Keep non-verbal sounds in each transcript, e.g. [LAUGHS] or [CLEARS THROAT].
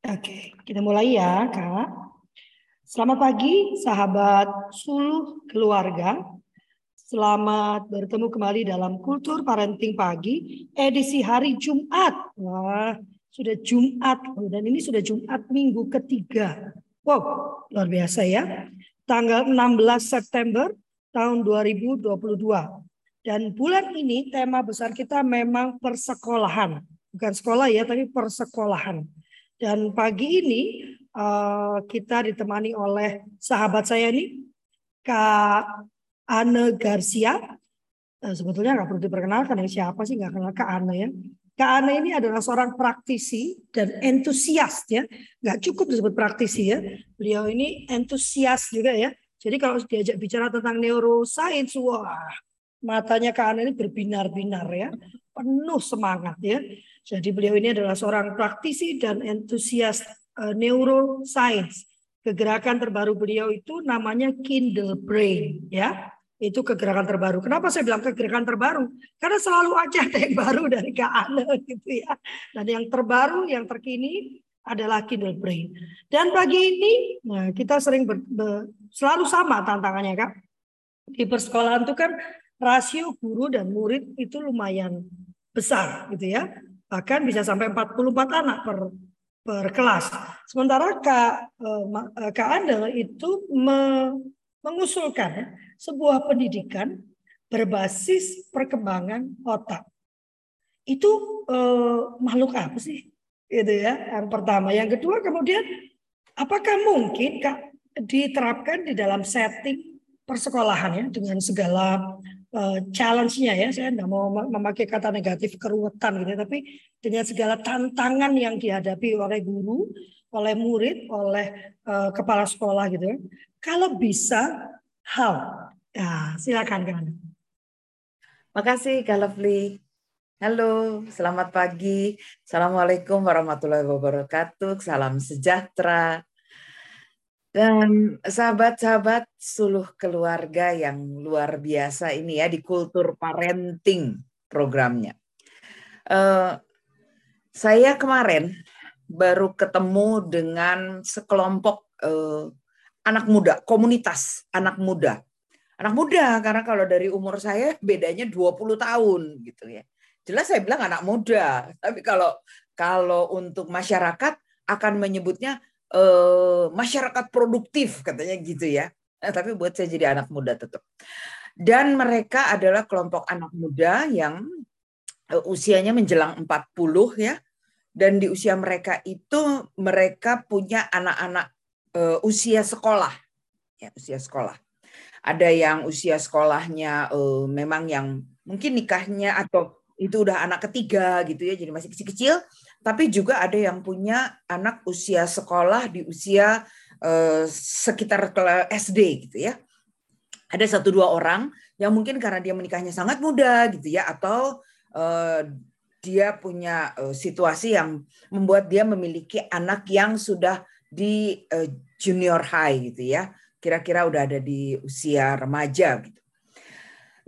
Oke, kita mulai ya, Kak. Selamat pagi, sahabat suluh keluarga. Selamat bertemu kembali dalam Kultur Parenting Pagi, edisi hari Jumat. Wah, sudah Jumat, dan ini sudah Jumat minggu ketiga. Wow, luar biasa ya. Tanggal 16 September tahun 2022. Dan bulan ini tema besar kita memang persekolahan. Bukan sekolah ya, tapi persekolahan. Dan pagi ini uh, kita ditemani oleh sahabat saya ini, Kak Anne Garcia. Uh, sebetulnya nggak perlu diperkenalkan ya siapa sih nggak kenal Kak Anne ya. Kak Anne ini adalah seorang praktisi dan entusias ya. Nggak cukup disebut praktisi ya. Beliau ini entusias juga ya. Jadi kalau diajak bicara tentang neuroscience, wah matanya Kak Anne ini berbinar-binar ya. Penuh semangat ya. Jadi beliau ini adalah seorang praktisi dan entusias uh, neuroscience. Kegerakan terbaru beliau itu namanya Kindle Brain, ya. Itu kegerakan terbaru. Kenapa saya bilang kegerakan terbaru? Karena selalu aja ada yang baru dari Kak gitu ya. Dan yang terbaru, yang terkini adalah Kindle Brain. Dan pagi ini nah, kita sering ber, ber, selalu sama tantangannya Kak. Di persekolahan itu kan rasio guru dan murid itu lumayan besar gitu ya bahkan bisa sampai 44 anak per per kelas. Sementara Kak eh, eh, Kak Anda itu me, mengusulkan sebuah pendidikan berbasis perkembangan otak. Itu eh, makhluk apa sih? Itu ya. Yang pertama, yang kedua kemudian apakah mungkin Kak diterapkan di dalam setting persekolahan ya dengan segala uh, challenge-nya ya. Saya tidak mau memakai kata negatif keruwetan gitu, ya, tapi dengan segala tantangan yang dihadapi oleh guru, oleh murid, oleh uh, kepala sekolah gitu ya. Kalau bisa, how? Ya, silakan kan. Makasih Lovely. Halo, selamat pagi. Assalamualaikum warahmatullahi wabarakatuh. Salam sejahtera. Dan sahabat-sahabat suluh keluarga yang luar biasa ini ya di kultur parenting programnya. Uh, saya kemarin baru ketemu dengan sekelompok uh, anak muda, komunitas anak muda. Anak muda karena kalau dari umur saya bedanya 20 tahun gitu ya. Jelas saya bilang anak muda, tapi kalau kalau untuk masyarakat akan menyebutnya uh, masyarakat produktif katanya gitu ya. Nah, tapi buat saya jadi anak muda tetap. Dan mereka adalah kelompok anak muda yang uh, usianya menjelang 40 ya. Dan di usia mereka itu mereka punya anak-anak uh, usia sekolah. Ya, usia sekolah. Ada yang usia sekolahnya uh, memang yang mungkin nikahnya atau itu udah anak ketiga gitu ya, jadi masih kecil-kecil tapi juga ada yang punya anak usia sekolah di usia eh, sekitar SD gitu ya. Ada satu dua orang yang mungkin karena dia menikahnya sangat muda gitu ya atau eh, dia punya eh, situasi yang membuat dia memiliki anak yang sudah di eh, junior high gitu ya. Kira-kira udah ada di usia remaja gitu.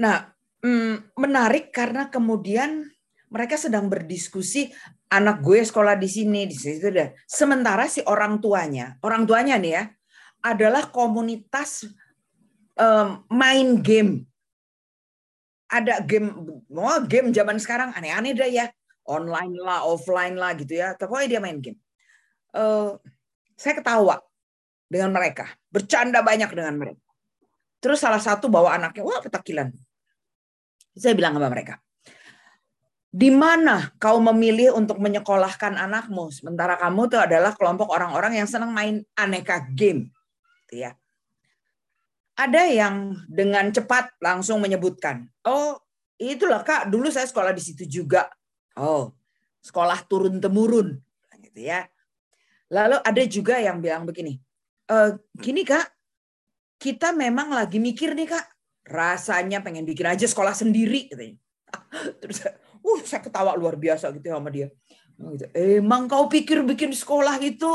Nah, mm, menarik karena kemudian mereka sedang berdiskusi anak gue sekolah di sini di situ deh. Sementara si orang tuanya, orang tuanya nih ya, adalah komunitas um, main game. Ada game, oh game zaman sekarang aneh-aneh deh ya, online lah, offline lah gitu ya. Pokoknya dia main game. Uh, saya ketawa dengan mereka, bercanda banyak dengan mereka. Terus salah satu bawa anaknya, wah petakilan. Saya bilang sama mereka, di mana kau memilih untuk menyekolahkan anakmu? Sementara kamu itu adalah kelompok orang-orang yang senang main aneka game. Gitu ya. Ada yang dengan cepat langsung menyebutkan oh itulah kak dulu saya sekolah di situ juga. Oh sekolah turun temurun gitu ya. Lalu ada juga yang bilang begini e, gini kak kita memang lagi mikir nih kak. Rasanya pengen bikin aja sekolah sendiri gitu [LAUGHS] terus Uh, saya ketawa luar biasa gitu ya sama dia. Gitu. Emang kau pikir bikin sekolah itu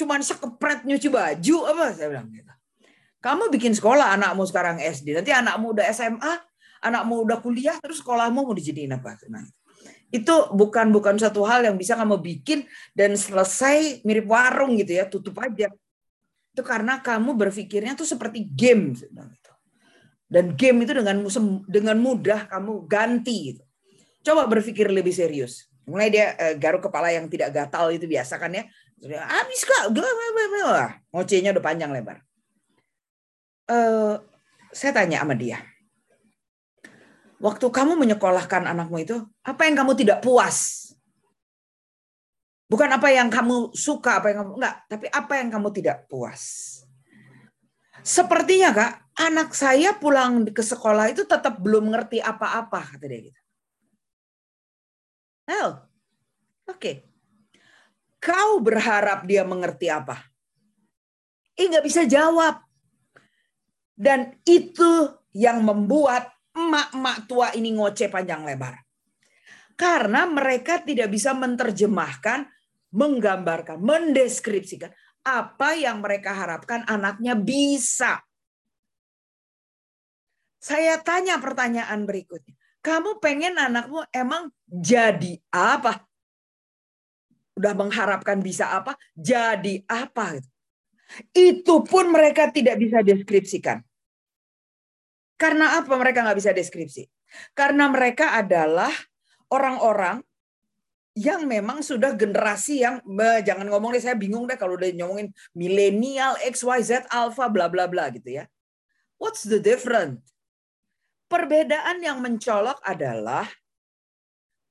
cuman sekepret nyuci baju apa? Saya bilang gitu. Kamu bikin sekolah anakmu sekarang SD, nanti anakmu udah SMA, anakmu udah kuliah, terus sekolahmu mau dijadiin apa? Nah, Itu bukan bukan satu hal yang bisa kamu bikin dan selesai mirip warung gitu ya, tutup aja. Itu karena kamu berpikirnya tuh seperti game. Dan game itu dengan dengan mudah kamu ganti. Gitu. Coba berpikir lebih serius. Mulai dia uh, garuk kepala yang tidak gatal itu biasa kan ya. Habis kak, ngocehnya udah panjang lebar. Uh, saya tanya sama dia, waktu kamu menyekolahkan anakmu itu, apa yang kamu tidak puas? Bukan apa yang kamu suka, apa yang kamu enggak, tapi apa yang kamu tidak puas. Sepertinya kak, anak saya pulang ke sekolah itu tetap belum ngerti apa-apa kata dia gitu. Oh, oke. Okay. Kau berharap dia mengerti apa? Eh nggak bisa jawab. Dan itu yang membuat emak-emak tua ini ngoceh panjang lebar. Karena mereka tidak bisa menerjemahkan, menggambarkan, mendeskripsikan apa yang mereka harapkan anaknya bisa. Saya tanya pertanyaan berikutnya. Kamu pengen anakmu emang jadi apa? Udah mengharapkan bisa apa? Jadi apa? Itu pun mereka tidak bisa deskripsikan. Karena apa mereka nggak bisa deskripsi? Karena mereka adalah orang-orang yang memang sudah generasi yang jangan ngomong deh saya bingung deh kalau udah ngomongin milenial X Y Z alpha bla bla bla gitu ya. What's the difference? Perbedaan yang mencolok adalah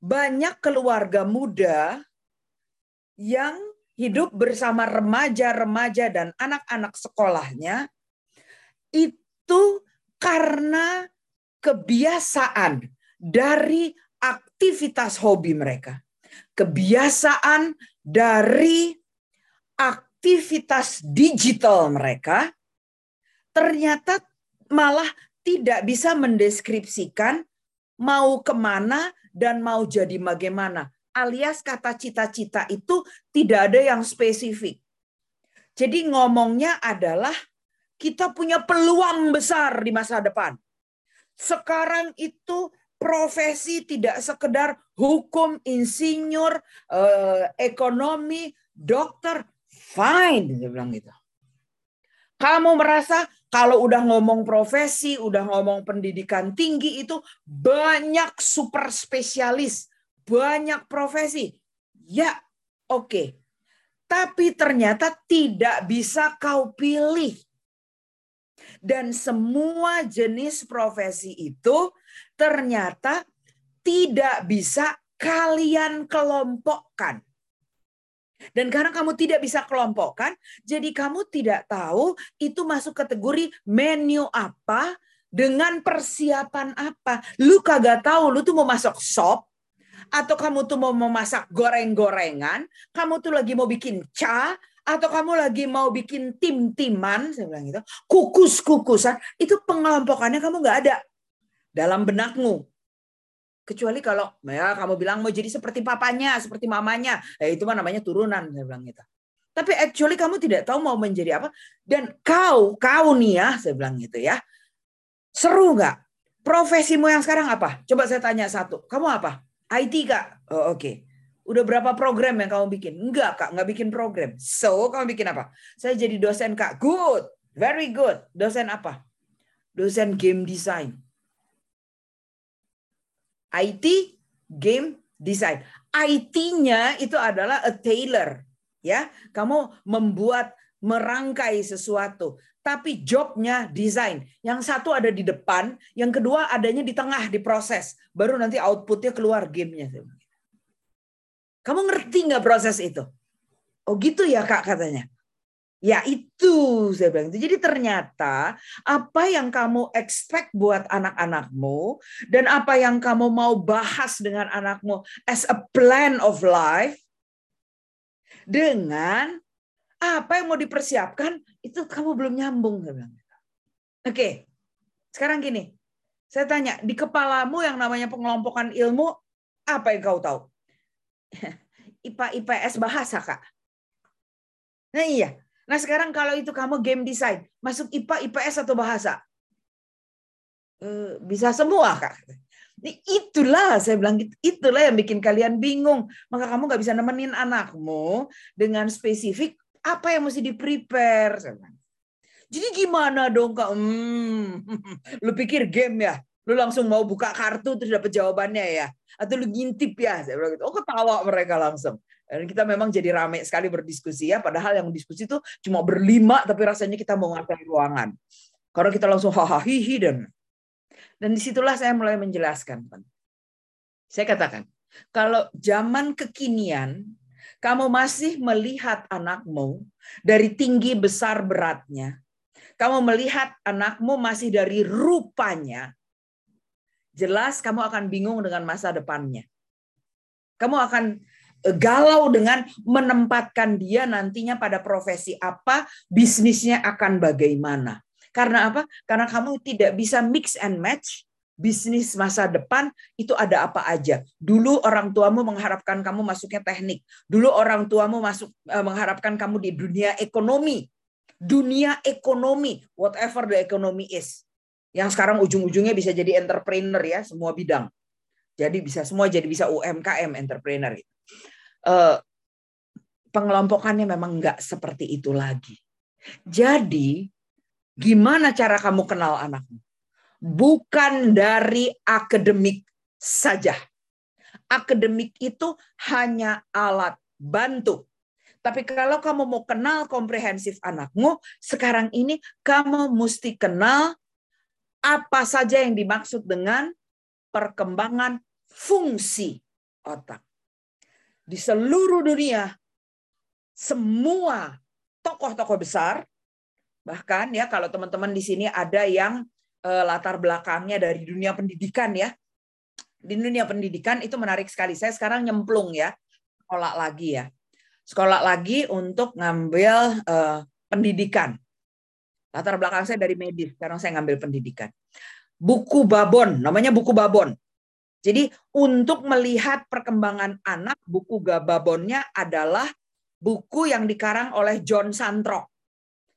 banyak keluarga muda yang hidup bersama remaja-remaja dan anak-anak sekolahnya itu karena kebiasaan dari aktivitas hobi mereka. Kebiasaan dari aktivitas digital mereka ternyata malah tidak bisa mendeskripsikan mau ke mana dan mau jadi bagaimana. Alias kata cita-cita itu tidak ada yang spesifik. Jadi ngomongnya adalah kita punya peluang besar di masa depan. Sekarang itu profesi tidak sekedar hukum, insinyur, eh, ekonomi, dokter, fine, dia bilang gitu. Kamu merasa kalau udah ngomong profesi, udah ngomong pendidikan tinggi itu banyak super spesialis, banyak profesi. Ya, oke. Okay. Tapi ternyata tidak bisa kau pilih dan semua jenis profesi itu ternyata tidak bisa kalian kelompokkan. Dan karena kamu tidak bisa kelompokkan, jadi kamu tidak tahu itu masuk kategori menu apa dengan persiapan apa. Lu kagak tahu lu tuh mau masuk shop atau kamu tuh mau memasak goreng-gorengan, kamu tuh lagi mau bikin ca atau kamu lagi mau bikin tim-timan, saya bilang gitu, kukus-kukusan, itu pengelompokannya kamu nggak ada dalam benakmu. Kecuali kalau ya kamu bilang mau jadi seperti papanya, seperti mamanya, ya itu mah namanya turunan, saya bilang gitu. Tapi actually kamu tidak tahu mau menjadi apa. Dan kau, kau nih ya, saya bilang gitu ya. Seru nggak? Profesimu yang sekarang apa? Coba saya tanya satu. Kamu apa? IT kak? Oh, Oke. Okay. Udah berapa program yang kamu bikin? Enggak, Kak, enggak bikin program. So, kamu bikin apa? Saya jadi dosen, Kak. Good. Very good. Dosen apa? Dosen game design. IT game design. IT-nya itu adalah a tailor, ya. Kamu membuat merangkai sesuatu, tapi jobnya desain. Yang satu ada di depan, yang kedua adanya di tengah di proses. Baru nanti outputnya keluar gamenya. Kamu ngerti nggak proses itu? Oh gitu ya kak katanya. Ya itu saya bilang itu. Jadi ternyata apa yang kamu expect buat anak-anakmu dan apa yang kamu mau bahas dengan anakmu as a plan of life dengan apa yang mau dipersiapkan itu kamu belum nyambung. Oke. Sekarang gini. Saya tanya, di kepalamu yang namanya pengelompokan ilmu apa yang kau tahu? [LAUGHS] IPA IPS bahasa, Kak. Nah iya. Nah sekarang kalau itu kamu game design, masuk IPA IPS atau bahasa? Eh, bisa semua, Kak. itulah saya bilang itulah yang bikin kalian bingung. Maka kamu nggak bisa nemenin anakmu dengan spesifik apa yang mesti di prepare. Jadi gimana dong kak? Hmm, [LAUGHS] lu pikir game ya? Lu langsung mau buka kartu terus dapat jawabannya ya? Atau lu ngintip ya? Saya bilang gitu. Oh ketawa mereka langsung. Dan kita memang jadi rame sekali berdiskusi ya. Padahal yang diskusi itu cuma berlima tapi rasanya kita mau ngapain ruangan. Karena kita langsung hahaha dan dan di situlah saya mulai menjelaskan. Saya katakan, kalau zaman kekinian, kamu masih melihat anakmu dari tinggi besar beratnya, kamu melihat anakmu masih dari rupanya, jelas kamu akan bingung dengan masa depannya. Kamu akan galau dengan menempatkan dia nantinya pada profesi apa, bisnisnya akan bagaimana. Karena apa? Karena kamu tidak bisa mix and match bisnis masa depan itu ada apa aja. Dulu orang tuamu mengharapkan kamu masuknya teknik. Dulu orang tuamu masuk eh, mengharapkan kamu di dunia ekonomi. Dunia ekonomi, whatever the economy is. Yang sekarang ujung-ujungnya bisa jadi entrepreneur ya, semua bidang. Jadi bisa semua jadi bisa UMKM entrepreneur. Uh, pengelompokannya memang nggak seperti itu lagi. Jadi Gimana cara kamu kenal anakmu? Bukan dari akademik saja. Akademik itu hanya alat bantu. Tapi kalau kamu mau kenal komprehensif anakmu, sekarang ini kamu mesti kenal apa saja yang dimaksud dengan perkembangan fungsi otak. Di seluruh dunia, semua tokoh-tokoh besar Bahkan ya kalau teman-teman di sini ada yang uh, latar belakangnya dari dunia pendidikan ya. Di dunia pendidikan itu menarik sekali. Saya sekarang nyemplung ya, sekolah lagi ya. Sekolah lagi untuk ngambil uh, pendidikan. Latar belakang saya dari medis, sekarang saya ngambil pendidikan. Buku Babon, namanya buku Babon. Jadi untuk melihat perkembangan anak, buku Babonnya adalah buku yang dikarang oleh John Santrok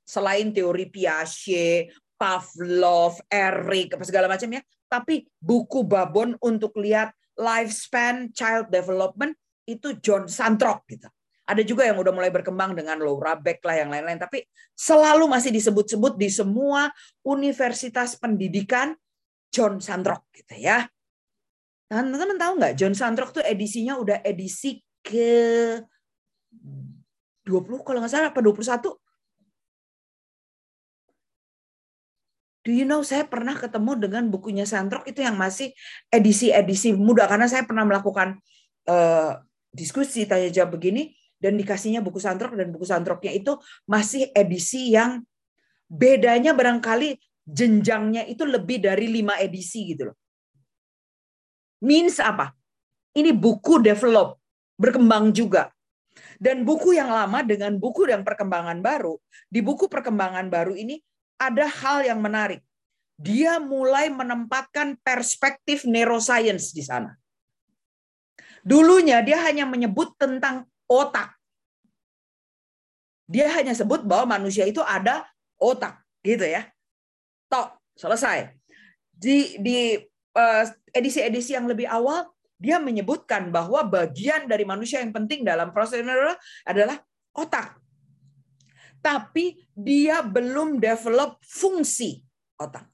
selain teori Piaget, Pavlov, Eric, apa segala macam ya, tapi buku babon untuk lihat lifespan child development itu John Santrok gitu. Ada juga yang udah mulai berkembang dengan Laura Beck lah yang lain-lain, tapi selalu masih disebut-sebut di semua universitas pendidikan John Santrok gitu ya. Teman-teman tahu nggak John Santrok tuh edisinya udah edisi ke 20 kalau nggak salah apa 21 Do you know saya pernah ketemu dengan bukunya Santrok itu yang masih edisi-edisi muda karena saya pernah melakukan uh, diskusi tanya jawab begini dan dikasihnya buku Santrok dan buku Santroknya itu masih edisi yang bedanya barangkali jenjangnya itu lebih dari lima edisi gitu loh. Means apa? Ini buku develop, berkembang juga. Dan buku yang lama dengan buku yang perkembangan baru, di buku perkembangan baru ini ada hal yang menarik. Dia mulai menempatkan perspektif neuroscience di sana. Dulunya dia hanya menyebut tentang otak. Dia hanya sebut bahwa manusia itu ada otak, gitu ya. Tok, selesai. Di di edisi-edisi yang lebih awal dia menyebutkan bahwa bagian dari manusia yang penting dalam proses adalah otak tapi dia belum develop fungsi otak.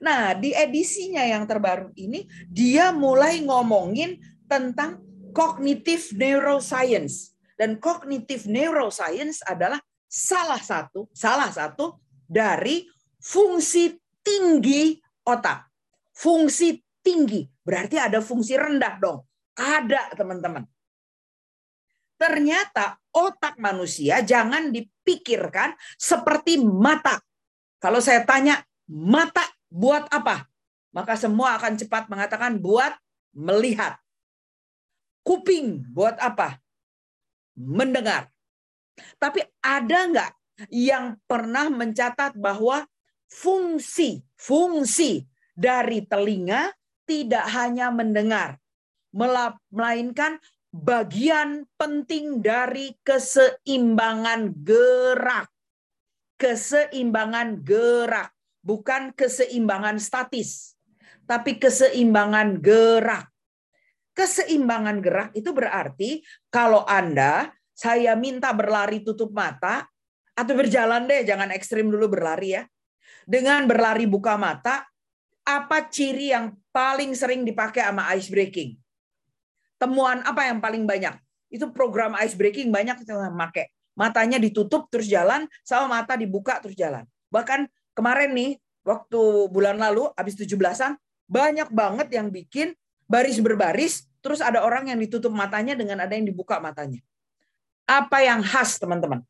Nah, di edisinya yang terbaru ini dia mulai ngomongin tentang cognitive neuroscience dan cognitive neuroscience adalah salah satu salah satu dari fungsi tinggi otak. Fungsi tinggi berarti ada fungsi rendah dong. Ada, teman-teman. Ternyata otak manusia jangan dipikirkan seperti mata. Kalau saya tanya, mata buat apa? Maka semua akan cepat mengatakan buat melihat. Kuping buat apa? Mendengar. Tapi ada nggak yang pernah mencatat bahwa fungsi fungsi dari telinga tidak hanya mendengar, melainkan bagian penting dari keseimbangan gerak. Keseimbangan gerak, bukan keseimbangan statis. tapi keseimbangan gerak. Keseimbangan gerak itu berarti kalau Anda saya minta berlari tutup mata atau berjalan deh, jangan ekstrim dulu berlari ya. Dengan berlari buka mata, apa ciri yang paling sering dipakai sama ice breaking? Temuan apa yang paling banyak? Itu program ice breaking banyak yang pakai. Matanya ditutup terus jalan, sama mata dibuka terus jalan. Bahkan kemarin nih, waktu bulan lalu, habis 17-an, banyak banget yang bikin baris berbaris, terus ada orang yang ditutup matanya dengan ada yang dibuka matanya. Apa yang khas, teman-teman?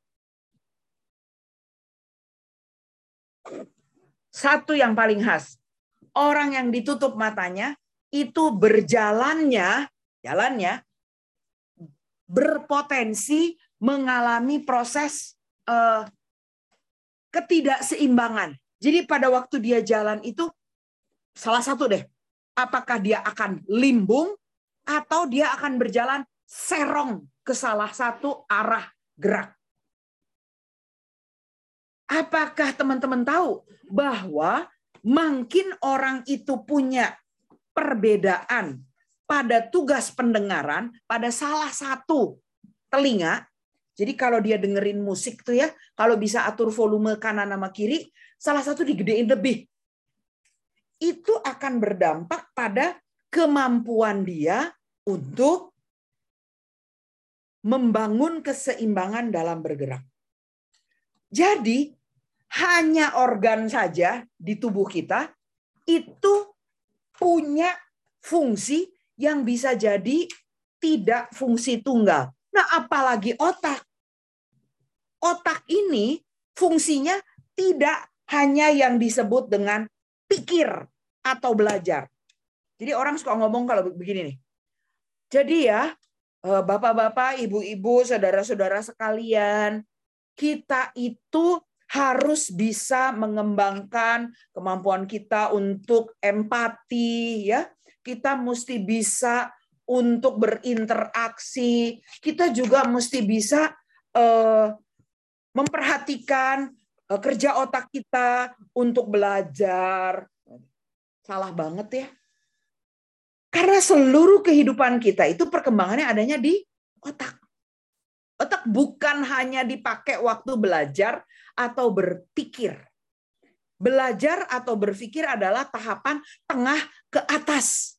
Satu yang paling khas. Orang yang ditutup matanya itu berjalannya, jalannya berpotensi mengalami proses uh, ketidakseimbangan. Jadi pada waktu dia jalan itu salah satu deh, apakah dia akan limbung atau dia akan berjalan serong ke salah satu arah gerak. Apakah teman-teman tahu bahwa makin orang itu punya perbedaan pada tugas pendengaran pada salah satu telinga. Jadi kalau dia dengerin musik tuh ya, kalau bisa atur volume kanan sama kiri, salah satu digedein lebih itu akan berdampak pada kemampuan dia untuk membangun keseimbangan dalam bergerak. Jadi, hanya organ saja di tubuh kita itu punya fungsi yang bisa jadi tidak fungsi tunggal. Nah, apalagi otak. Otak ini fungsinya tidak hanya yang disebut dengan pikir atau belajar. Jadi orang suka ngomong kalau begini nih. Jadi ya, eh, bapak-bapak, ibu-ibu, saudara-saudara sekalian, kita itu harus bisa mengembangkan kemampuan kita untuk empati ya. Kita mesti bisa untuk berinteraksi. Kita juga mesti bisa uh, memperhatikan Eh, kerja otak kita untuk belajar. Salah banget ya. Karena seluruh kehidupan kita itu perkembangannya adanya di otak. Otak bukan hanya dipakai waktu belajar atau berpikir. Belajar atau berpikir adalah tahapan tengah ke atas.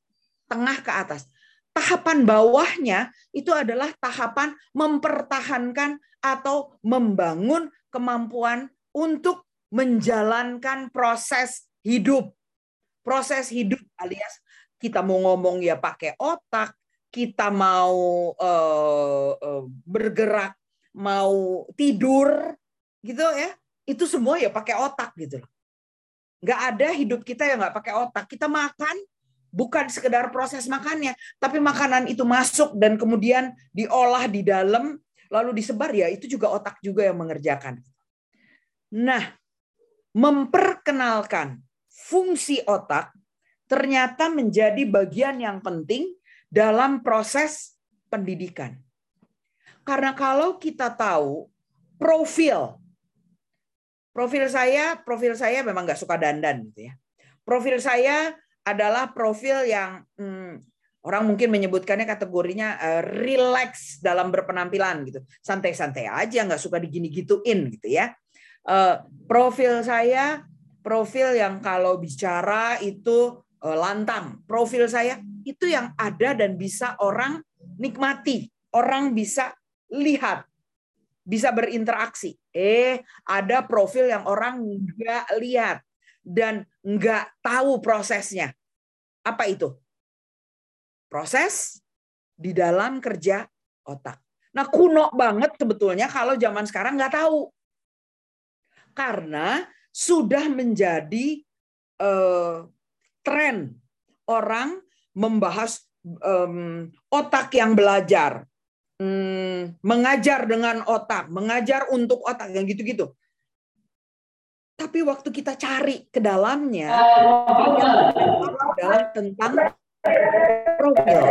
Tengah ke atas. Tahapan bawahnya itu adalah tahapan mempertahankan atau membangun kemampuan untuk menjalankan proses hidup. Proses hidup alias kita mau ngomong ya pakai otak, kita mau uh, uh, bergerak, mau tidur gitu ya. Itu semua ya pakai otak gitu loh. Nggak ada hidup kita yang nggak pakai otak. Kita makan bukan sekedar proses makannya, tapi makanan itu masuk dan kemudian diolah di dalam lalu disebar ya itu juga otak juga yang mengerjakan. Nah, memperkenalkan fungsi otak ternyata menjadi bagian yang penting dalam proses pendidikan. Karena kalau kita tahu profil profil saya, profil saya memang nggak suka dandan gitu ya. Profil saya adalah profil yang hmm, orang mungkin menyebutkannya kategorinya uh, relax dalam berpenampilan gitu, santai-santai aja, nggak suka digini gituin gitu ya. Uh, profil saya profil yang kalau bicara itu uh, lantang. Profil saya itu yang ada dan bisa orang nikmati, orang bisa lihat, bisa berinteraksi. Eh, ada profil yang orang nggak lihat dan nggak tahu prosesnya. Apa itu? Proses di dalam kerja otak. Nah, kuno banget sebetulnya kalau zaman sekarang nggak tahu karena sudah menjadi uh, tren orang membahas um, otak yang belajar, um, mengajar dengan otak, mengajar untuk otak, yang gitu-gitu. Tapi waktu kita cari ke dalamnya, adalah tentang profil.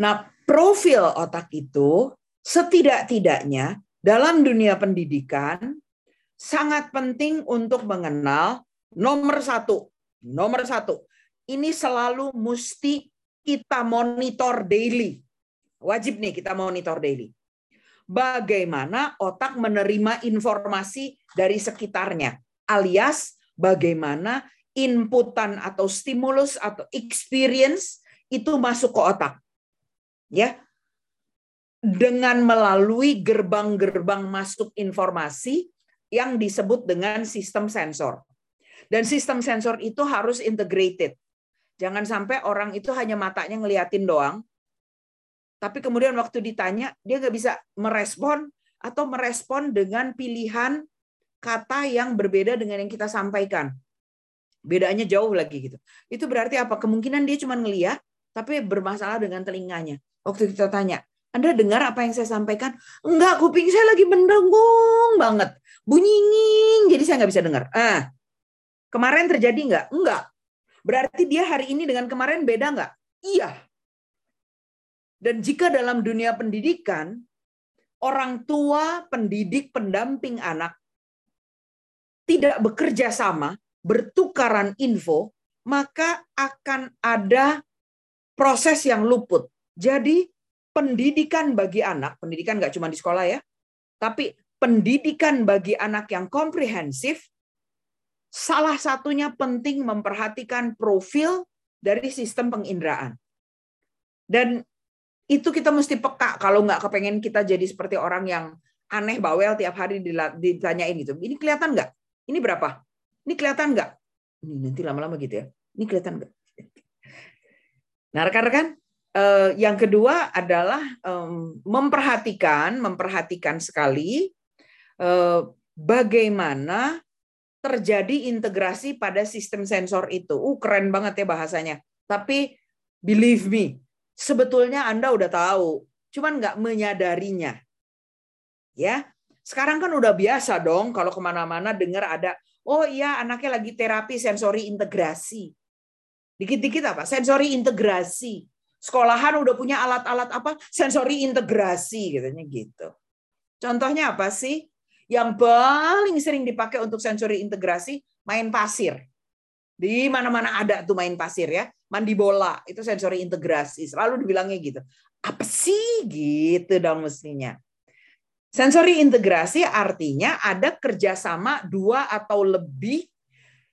Nah, profil otak itu setidak-tidaknya dalam dunia pendidikan sangat penting untuk mengenal nomor satu Nomor satu, ini selalu mesti kita monitor daily. Wajib nih kita monitor daily. Bagaimana otak menerima informasi dari sekitarnya, alias bagaimana inputan atau stimulus atau experience itu masuk ke otak. Ya. Dengan melalui gerbang-gerbang masuk informasi yang disebut dengan sistem sensor. Dan sistem sensor itu harus integrated. Jangan sampai orang itu hanya matanya ngeliatin doang, tapi kemudian waktu ditanya dia nggak bisa merespon atau merespon dengan pilihan kata yang berbeda dengan yang kita sampaikan. Bedanya jauh lagi gitu. Itu berarti apa? Kemungkinan dia cuma ngeliat, tapi bermasalah dengan telinganya. Waktu kita tanya, Anda dengar apa yang saya sampaikan? Enggak, kuping saya lagi mendengung banget. Bunyi jadi saya nggak bisa dengar. Ah, kemarin terjadi nggak? Enggak. Berarti dia hari ini dengan kemarin beda nggak? Iya. Dan jika dalam dunia pendidikan, orang tua, pendidik, pendamping anak tidak bekerja sama, bertukaran info, maka akan ada proses yang luput. Jadi pendidikan bagi anak, pendidikan nggak cuma di sekolah ya, tapi pendidikan bagi anak yang komprehensif, salah satunya penting memperhatikan profil dari sistem penginderaan. Dan itu kita mesti peka kalau nggak kepengen kita jadi seperti orang yang aneh bawel tiap hari ditanyain gitu. Ini kelihatan nggak? Ini berapa? Ini kelihatan nggak? Ini nanti lama-lama gitu ya. Ini kelihatan nggak? [LAUGHS] Nah, rekan-rekan, eh, yang kedua adalah memperhatikan, memperhatikan sekali eh, bagaimana terjadi integrasi pada sistem sensor itu. Uh, keren banget ya bahasanya. Tapi believe me, sebetulnya Anda udah tahu, cuman nggak menyadarinya. Ya, sekarang kan udah biasa dong kalau ke mana-mana dengar ada, oh iya anaknya lagi terapi sensori integrasi. Dikit-dikit apa? Sensori integrasi. Sekolahan udah punya alat-alat apa? Sensori integrasi katanya gitu. Contohnya apa sih? Yang paling sering dipakai untuk sensori integrasi main pasir. Di mana-mana ada tuh main pasir ya. Mandi bola itu sensori integrasi. Selalu dibilangnya gitu. Apa sih gitu dong mestinya. Sensory integrasi artinya ada kerjasama dua atau lebih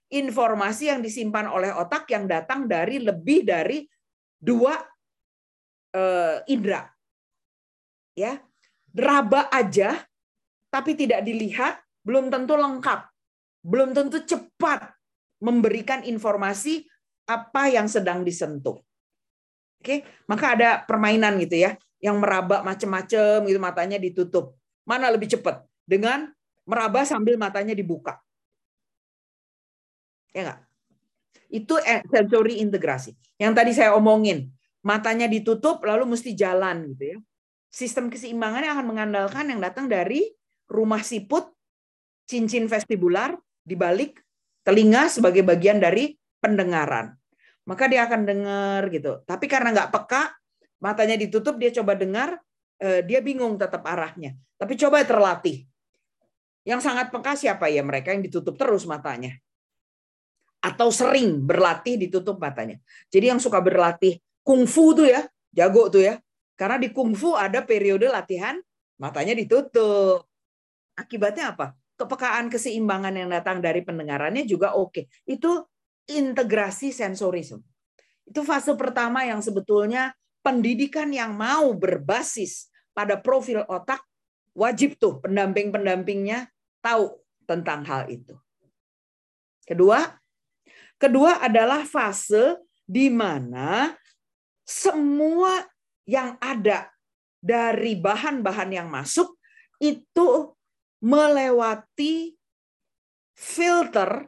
informasi yang disimpan oleh otak yang datang dari lebih dari dua uh, indera. Ya, raba aja tapi tidak dilihat belum tentu lengkap, belum tentu cepat memberikan informasi apa yang sedang disentuh. Oke, maka ada permainan gitu ya, yang meraba macam-macam gitu matanya ditutup. Mana lebih cepat? Dengan meraba sambil matanya dibuka. Ya enggak? Itu sensory integrasi. Yang tadi saya omongin, matanya ditutup lalu mesti jalan gitu ya. Sistem keseimbangannya akan mengandalkan yang datang dari rumah siput, cincin vestibular di balik telinga sebagai bagian dari pendengaran. Maka dia akan dengar gitu. Tapi karena nggak peka, matanya ditutup, dia coba dengar, Eh, dia bingung tetap arahnya. Tapi coba terlatih. Yang sangat peka siapa ya mereka yang ditutup terus matanya. Atau sering berlatih ditutup matanya. Jadi yang suka berlatih kungfu tuh ya, jago tuh ya. Karena di kungfu ada periode latihan matanya ditutup. Akibatnya apa? Kepekaan keseimbangan yang datang dari pendengarannya juga oke. Itu integrasi sensorisme. Itu fase pertama yang sebetulnya pendidikan yang mau berbasis pada profil otak, wajib tuh pendamping-pendampingnya tahu tentang hal itu. Kedua, kedua adalah fase di mana semua yang ada dari bahan-bahan yang masuk itu melewati filter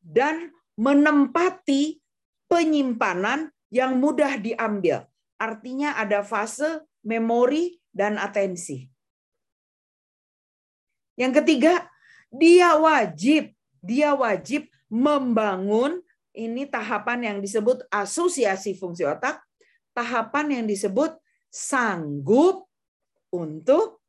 dan menempati penyimpanan yang mudah diambil. Artinya ada fase memori dan atensi. Yang ketiga, dia wajib, dia wajib membangun ini tahapan yang disebut asosiasi fungsi otak, tahapan yang disebut sanggup untuk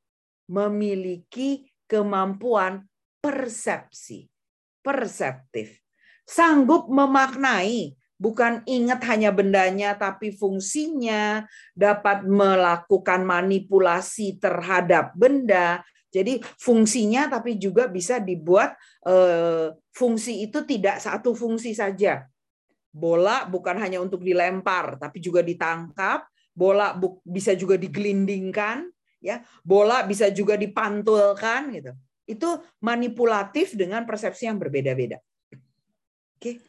memiliki kemampuan persepsi, perseptif. sanggup memaknai, bukan ingat hanya bendanya tapi fungsinya, dapat melakukan manipulasi terhadap benda. Jadi fungsinya tapi juga bisa dibuat eh, fungsi itu tidak satu fungsi saja. Bola bukan hanya untuk dilempar tapi juga ditangkap, bola bisa juga digelindingkan, ya. Bola bisa juga dipantulkan gitu. Itu manipulatif dengan persepsi yang berbeda-beda. Oke.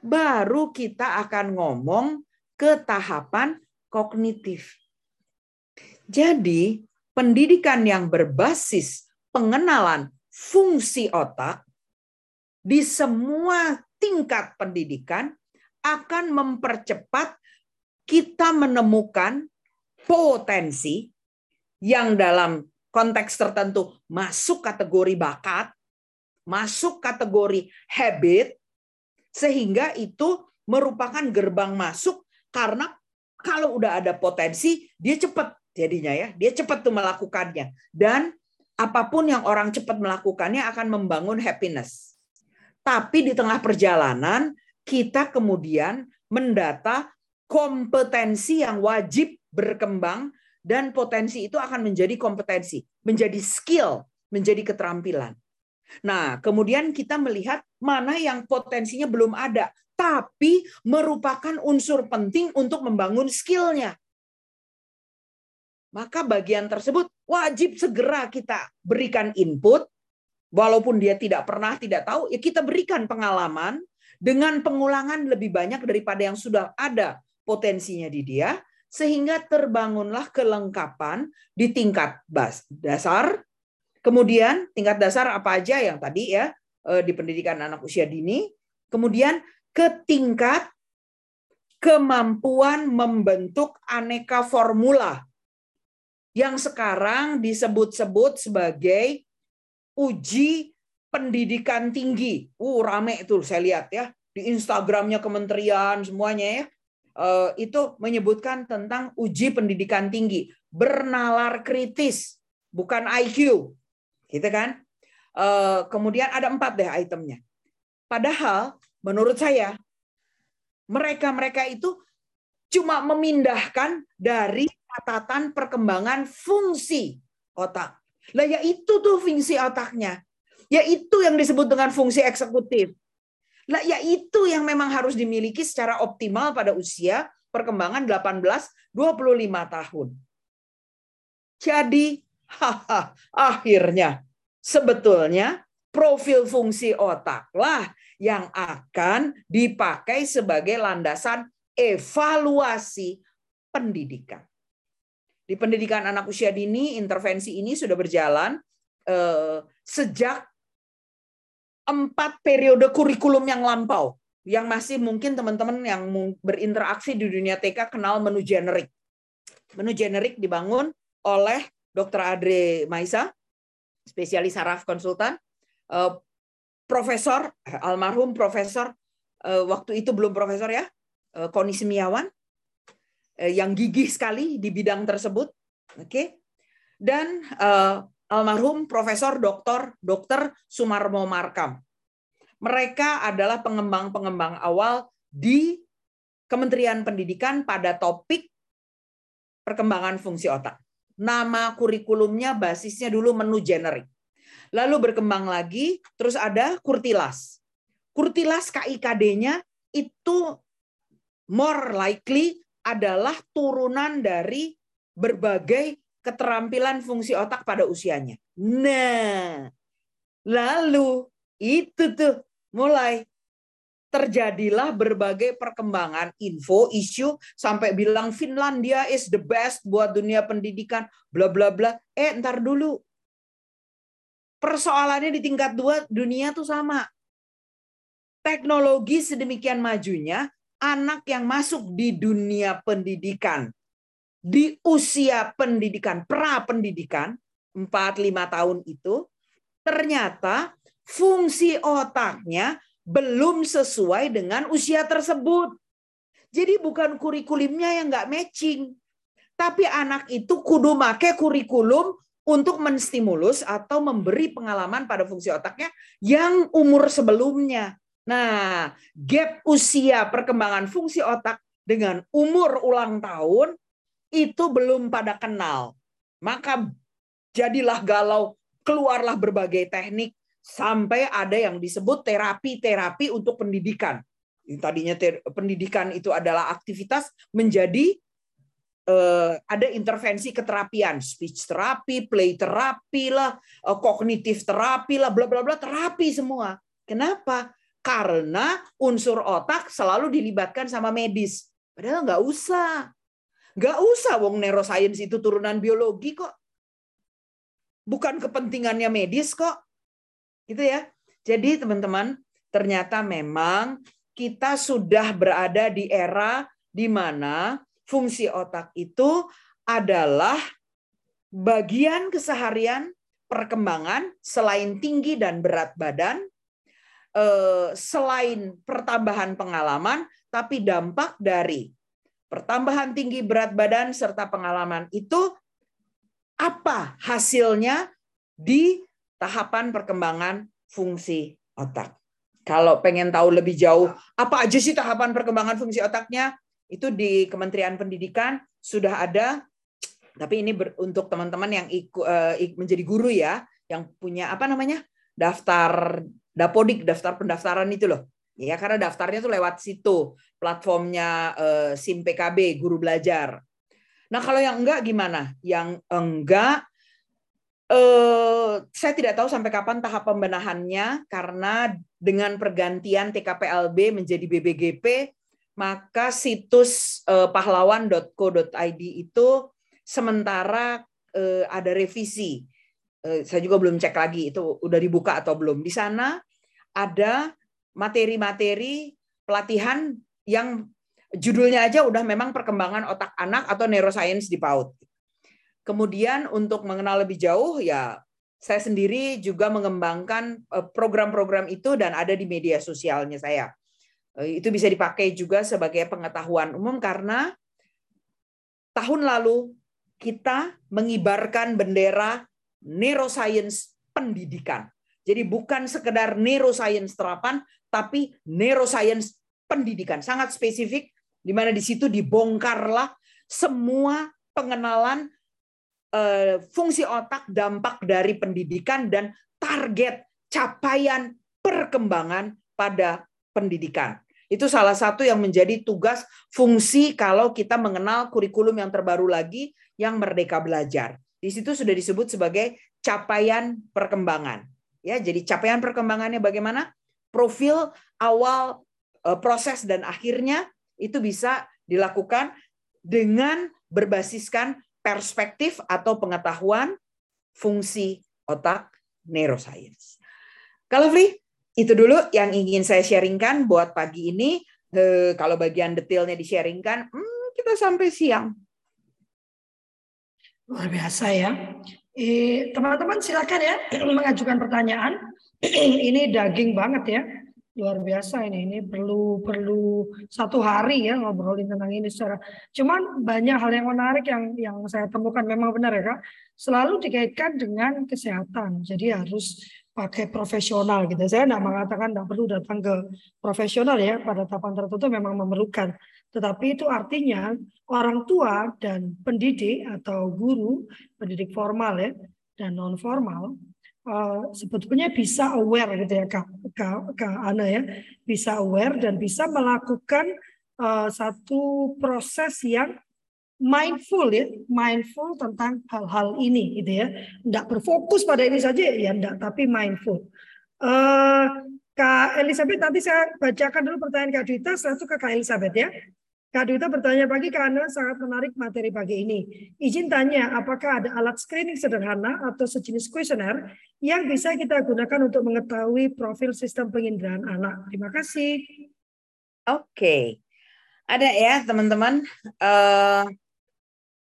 Baru kita akan ngomong ke tahapan kognitif. Jadi, pendidikan yang berbasis pengenalan fungsi otak di semua tingkat pendidikan akan mempercepat kita menemukan potensi yang dalam konteks tertentu masuk kategori bakat, masuk kategori habit, sehingga itu merupakan gerbang masuk karena kalau udah ada potensi, dia cepat jadinya ya. Dia cepat tuh melakukannya. Dan apa pun yang orang cepat melakukannya akan membangun happiness. Tapi di tengah perjalanan, kita kemudian mendata kompetensi yang wajib berkembang dan potensi itu akan menjadi kompetensi, menjadi skill, menjadi keterampilan. Nah, kemudian kita melihat mana yang potensinya belum ada, tapi merupakan unsur penting untuk membangun skillnya. Maka bagian tersebut wajib segera kita berikan input, walaupun dia tidak pernah, tidak tahu, ya kita berikan pengalaman dengan pengulangan lebih banyak daripada yang sudah ada potensinya di dia, sehingga terbangunlah kelengkapan di tingkat dasar, Kemudian tingkat dasar apa aja yang tadi ya eh, di pendidikan anak usia dini. Kemudian ke tingkat kemampuan membentuk aneka formula yang sekarang disebut-sebut sebagai uji pendidikan tinggi. Uh, rame itu saya lihat ya di Instagramnya kementerian semuanya ya. Uh, itu menyebutkan tentang uji pendidikan tinggi, bernalar kritis, bukan IQ gitu kan? Eh, kemudian ada empat deh itemnya. Padahal menurut saya mereka-mereka itu cuma memindahkan dari catatan perkembangan fungsi otak. Lah ya itu tuh fungsi otaknya. Ya itu yang disebut dengan fungsi eksekutif. Lah ya itu yang memang harus dimiliki secara optimal pada usia perkembangan 18 25 tahun. Jadi haha, akhirnya sebetulnya profil fungsi otaklah yang akan dipakai sebagai landasan evaluasi pendidikan. Di pendidikan anak usia dini, intervensi ini sudah berjalan eh, sejak empat periode kurikulum yang lampau. Yang masih mungkin teman-teman yang berinteraksi di dunia TK kenal menu generik. Menu generik dibangun oleh Dr. Adre Maisa, spesialis saraf konsultan, eh, profesor, almarhum profesor, eh, waktu itu belum profesor ya, eh, Koni Semiawan, yang gigih sekali di bidang tersebut. Oke. Dan almarhum Profesor Dr. Dr. Sumarmo Markam. Mereka adalah pengembang-pengembang awal di Kementerian Pendidikan pada topik perkembangan fungsi otak nama kurikulumnya basisnya dulu menu generik. Lalu berkembang lagi, terus ada Kurtilas. Kurtilas KIKD-nya itu more likely adalah turunan dari berbagai keterampilan fungsi otak pada usianya. Nah, lalu itu tuh mulai terjadilah berbagai perkembangan info, isu sampai bilang Finlandia is the best buat dunia pendidikan, bla bla bla. Eh, ntar dulu. Persoalannya di tingkat dua dunia tuh sama. Teknologi sedemikian majunya, anak yang masuk di dunia pendidikan, di usia pendidikan, pra pendidikan, 4-5 tahun itu, ternyata fungsi otaknya belum sesuai dengan usia tersebut. Jadi bukan kurikulumnya yang nggak matching. Tapi anak itu kudu make kurikulum untuk menstimulus atau memberi pengalaman pada fungsi otaknya yang umur sebelumnya. Nah, gap usia perkembangan fungsi otak dengan umur ulang tahun itu belum pada kenal. Maka jadilah galau, keluarlah berbagai teknik sampai ada yang disebut terapi-terapi untuk pendidikan. Tadinya pendidikan itu adalah aktivitas menjadi uh, ada intervensi keterapian, speech terapi, play terapi lah, uh, kognitif terapi lah, bla bla bla terapi semua. Kenapa? Karena unsur otak selalu dilibatkan sama medis. Padahal nggak usah. Nggak usah wong neuroscience itu turunan biologi kok. Bukan kepentingannya medis kok. Gitu ya. Jadi teman-teman, ternyata memang kita sudah berada di era di mana fungsi otak itu adalah bagian keseharian perkembangan selain tinggi dan berat badan, eh, selain pertambahan pengalaman, tapi dampak dari pertambahan tinggi berat badan serta pengalaman itu apa hasilnya di tahapan perkembangan fungsi otak. Kalau pengen tahu lebih jauh, apa aja sih tahapan perkembangan fungsi otaknya? Itu di Kementerian Pendidikan sudah ada, tapi ini ber, untuk teman-teman yang ikut uh, menjadi guru ya, yang punya apa namanya daftar dapodik, daftar pendaftaran itu loh. Ya, karena daftarnya tuh lewat situ, platformnya uh, SIM PKB, guru belajar. Nah, kalau yang enggak gimana? Yang enggak Eh, saya tidak tahu sampai kapan tahap pembenahannya karena dengan pergantian TKPLB menjadi BBGP maka situs uh, pahlawan.co.id itu sementara uh, ada revisi. Uh, saya juga belum cek lagi itu udah dibuka atau belum. Di sana ada materi-materi pelatihan yang judulnya aja udah memang perkembangan otak anak atau neuroscience di PAUD. Kemudian untuk mengenal lebih jauh ya saya sendiri juga mengembangkan eh, program-program itu dan ada di media sosialnya saya. Eh, itu bisa dipakai juga sebagai pengetahuan umum karena tahun lalu kita mengibarkan bendera neuroscience pendidikan. Jadi bukan sekedar neuroscience terapan, tapi neuroscience pendidikan. Sangat spesifik, di mana di situ dibongkarlah semua pengenalan Eh, fungsi otak, dampak dari pendidikan, dan target capaian perkembangan pada pendidikan. Itu salah satu yang menjadi tugas fungsi kalau kita mengenal kurikulum yang terbaru lagi yang Merdeka Belajar. Di situ sudah disebut sebagai capaian perkembangan. Ya, jadi capaian perkembangannya bagaimana? Profil awal eh, proses dan akhirnya itu bisa dilakukan dengan berbasiskan perspektif atau pengetahuan fungsi otak neuroscience. Kalau Free, itu dulu yang ingin saya sharingkan buat pagi ini. Kalau bagian detailnya di-sharingkan, hmm, kita sampai siang. Luar biasa ya. Teman-teman silakan ya [CLEARS THROAT] mengajukan pertanyaan. [CLEARS THROAT] ini daging banget ya. Luar biasa ini. Ini perlu perlu satu hari ya ngobrolin tentang ini secara. Cuman banyak hal yang menarik yang yang saya temukan memang benar ya kak. Selalu dikaitkan dengan kesehatan. Jadi harus pakai profesional gitu. Saya tidak mengatakan tidak perlu datang ke profesional ya. Pada tahapan tertentu memang memerlukan. Tetapi itu artinya orang tua dan pendidik atau guru pendidik formal ya dan non formal uh, sebetulnya bisa aware gitu ya Kak, Kak, Kak Ana ya, bisa aware dan bisa melakukan uh, satu proses yang mindful ya, mindful tentang hal-hal ini gitu ya. Tidak berfokus pada ini saja ya enggak, tapi mindful. Uh, Kak Elizabeth nanti saya bacakan dulu pertanyaan Kak Dita, setelah itu ke Kak Elizabeth ya. Kak Duta bertanya pagi karena sangat menarik materi pagi ini. Izin tanya, apakah ada alat screening sederhana atau sejenis kuesioner yang bisa kita gunakan untuk mengetahui profil sistem penginderaan anak? Terima kasih. Oke, ada ya teman-teman. Uh,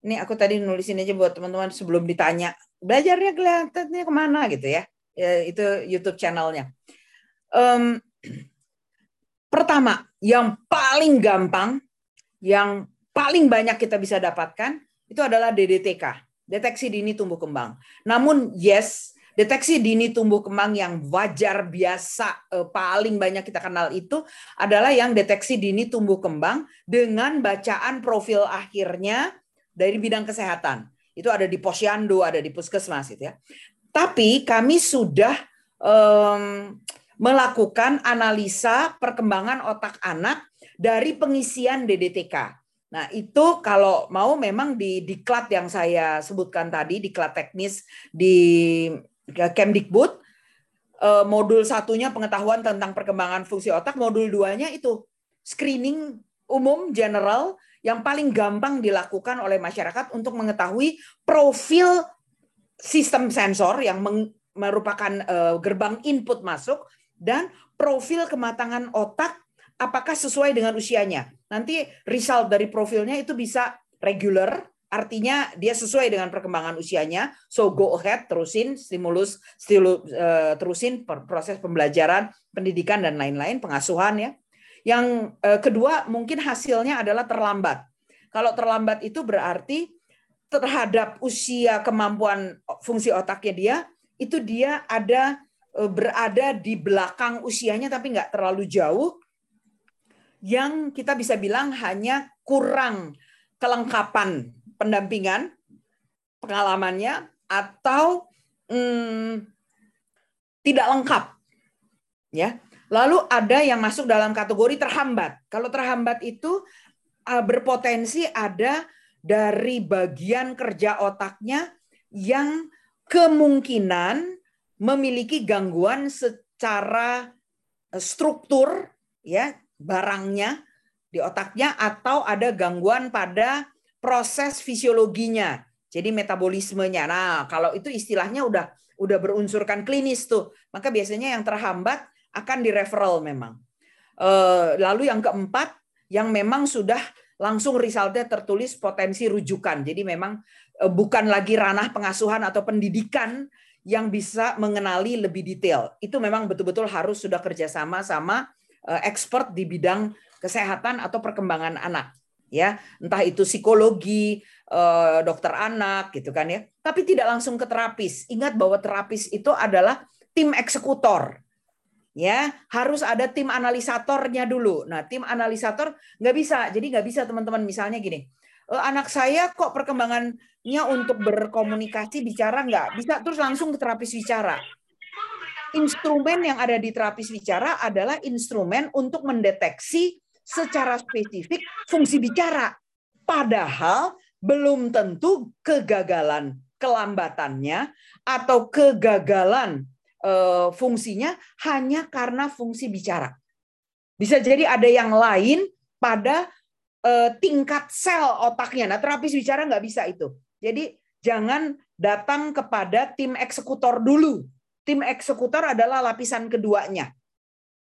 ini aku tadi nulisin aja buat teman-teman sebelum ditanya. Belajarnya kelihatannya ke mana gitu ya? ya itu YouTube channelnya. Um, pertama, yang paling gampang yang paling banyak kita bisa dapatkan itu adalah DDTK, deteksi dini tumbuh kembang. Namun yes, Deteksi dini tumbuh kembang yang wajar biasa eh, paling banyak kita kenal itu adalah yang deteksi dini tumbuh kembang dengan bacaan profil akhirnya dari bidang kesehatan. Itu ada di posyandu, ada di puskesmas gitu ya. Tapi kami sudah um, melakukan analisa perkembangan otak anak dari pengisian DDTK. Nah, itu kalau mau memang di diklat yang saya sebutkan tadi, diklat teknis di Kemdikbud, eh, modul satunya pengetahuan tentang perkembangan fungsi otak, modul duanya itu screening umum general yang paling gampang dilakukan oleh masyarakat untuk mengetahui profil sistem sensor yang merupakan eh, gerbang input masuk dan profil kematangan otak apakah sesuai dengan usianya. Nanti result dari profilnya itu bisa regular Artinya dia sesuai dengan perkembangan usianya. So go ahead, terusin stimulus, stimulus uh, terusin proses pembelajaran, pendidikan dan lain-lain, pengasuhan ya. Yang uh, kedua mungkin hasilnya adalah terlambat. Kalau terlambat itu berarti terhadap usia kemampuan fungsi otaknya dia itu dia ada uh, berada di belakang usianya tapi nggak terlalu jauh yang kita bisa bilang hanya kurang kelengkapan pendampingan, pengalamannya, atau hmm, tidak lengkap. Ya, lalu ada yang masuk dalam kategori terhambat. Kalau terhambat itu uh, berpotensi ada dari bagian kerja otaknya yang kemungkinan memiliki gangguan secara eh, struktur ya barangnya di otaknya atau ada gangguan pada proses fisiologinya. Jadi metabolismenya. Nah, kalau itu istilahnya udah udah berunsurkan klinis tuh, maka biasanya yang terhambat akan di referral memang. Eh, lalu yang keempat, yang memang sudah langsung resultnya tertulis potensi rujukan. Jadi memang eh, bukan lagi ranah pengasuhan atau pendidikan yang bisa mengenali lebih detail. Itu memang betul-betul harus sudah kerjasama sama expert di bidang kesehatan atau perkembangan anak ya. Entah itu psikologi eh, dokter anak gitu kan ya. Tapi tidak langsung ke terapis. Ingat bahwa terapis itu adalah tim eksekutor ya. Harus ada tim analisatornya dulu. Nah tim analisator nggak bisa. Jadi nggak bisa teman-teman. Misalnya gini eh, anak saya kok perkembangannya untuk berkomunikasi bicara nggak? Bisa terus langsung ke terapis bicara instrumen yang ada di terapis bicara adalah instrumen untuk mendeteksi secara spesifik fungsi bicara. Padahal belum tentu kegagalan kelambatannya atau kegagalan e, fungsinya hanya karena fungsi bicara. Bisa jadi ada yang lain pada e, tingkat sel otaknya. Nah, terapis bicara nggak bisa itu. Jadi jangan datang kepada tim eksekutor dulu. Tim eksekutor adalah lapisan keduanya.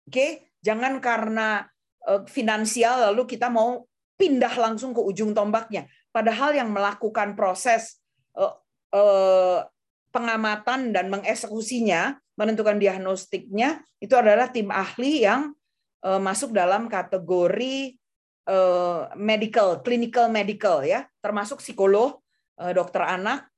Oke, jangan karena Eh, finansial lalu kita mau pindah langsung ke ujung tombaknya. Padahal yang melakukan proses eh, eh, pengamatan dan mengeksekusinya, menentukan diagnostiknya itu adalah tim ahli yang masuk dalam kategori medical, clinical medical ya, termasuk psikolog, dokter anak.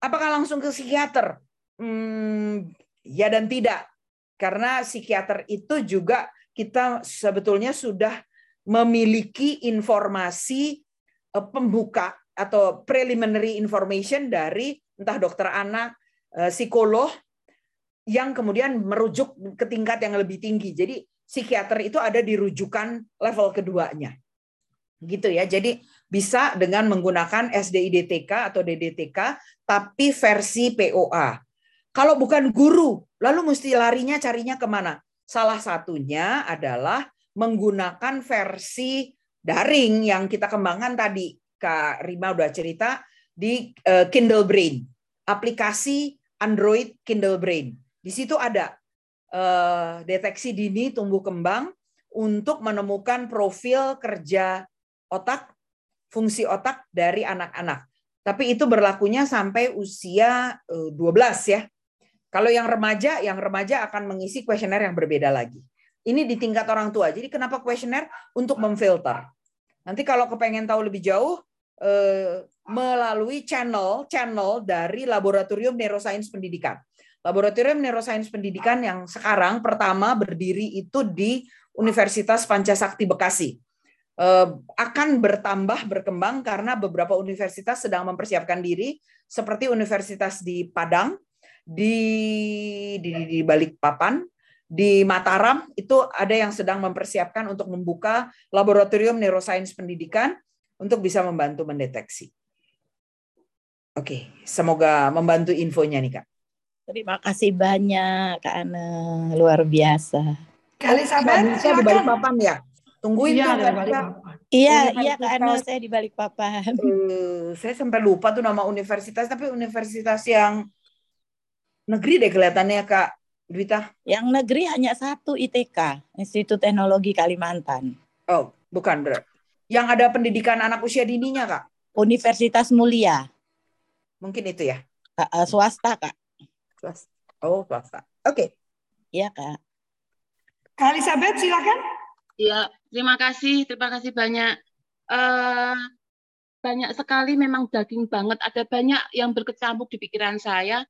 Apakah langsung ke psikiater? Hmm, ya dan tidak, karena psikiater itu juga kita sebetulnya sudah memiliki informasi eh, pembuka atau preliminary information dari entah dokter anak, eh, psikolog yang kemudian merujuk ke tingkat yang lebih tinggi. Jadi psikiater itu ada di rujukan level keduanya. Gitu ya. Jadi bisa dengan menggunakan SDIDTK atau DDTK tapi versi POA. Kalau bukan guru, lalu mesti larinya carinya ke mana? Salah satunya adalah menggunakan versi daring yang kita kembangkan tadi. Kak Rima udah cerita di eh, Kindle Brain, aplikasi Android Kindle Brain. Di situ ada eh, deteksi dini tumbuh kembang untuk menemukan profil kerja otak, fungsi otak dari anak-anak. Tapi itu berlakunya sampai usia 12 eh, ya. Kalau yang remaja, yang remaja akan mengisi kuesioner yang berbeda lagi. Ini di tingkat orang tua. Jadi kenapa kuesioner? Untuk memfilter. Nanti kalau kepengen tahu lebih jauh, eh, melalui channel channel dari Laboratorium Neuroscience Pendidikan. Laboratorium Neuroscience Pendidikan yang sekarang pertama berdiri itu di Universitas Pancasakti Bekasi. Eh, akan bertambah berkembang karena beberapa universitas sedang mempersiapkan diri seperti universitas di Padang, di di, di Balikpapan, di Mataram itu ada yang sedang mempersiapkan untuk membuka laboratorium neuroscience pendidikan untuk bisa membantu mendeteksi. Oke, semoga membantu infonya nih Kak. Terima kasih banyak Kak Ana, luar biasa. Kali sampai bisa di Balikpapan ya. Tungguin Iya, tuh Kak. balik papan. Iya, Universitas- iya Kak Ana, saya di Balikpapan. Eh, saya sampai lupa tuh nama universitas, tapi universitas yang negeri deh kelihatannya Kak Dwita. Yang negeri hanya satu ITK, Institut Teknologi Kalimantan. Oh, bukan Bro. Yang ada pendidikan anak usia dininya Kak. Universitas Mulia, Mungkin itu ya. Kak, eh, swasta Kak. Swasta. Oh, swasta. Oke. Iya Kak. Kak Elizabeth silakan. Ya, terima kasih, terima kasih banyak. Eh, banyak sekali memang daging banget. Ada banyak yang berkecamuk di pikiran saya.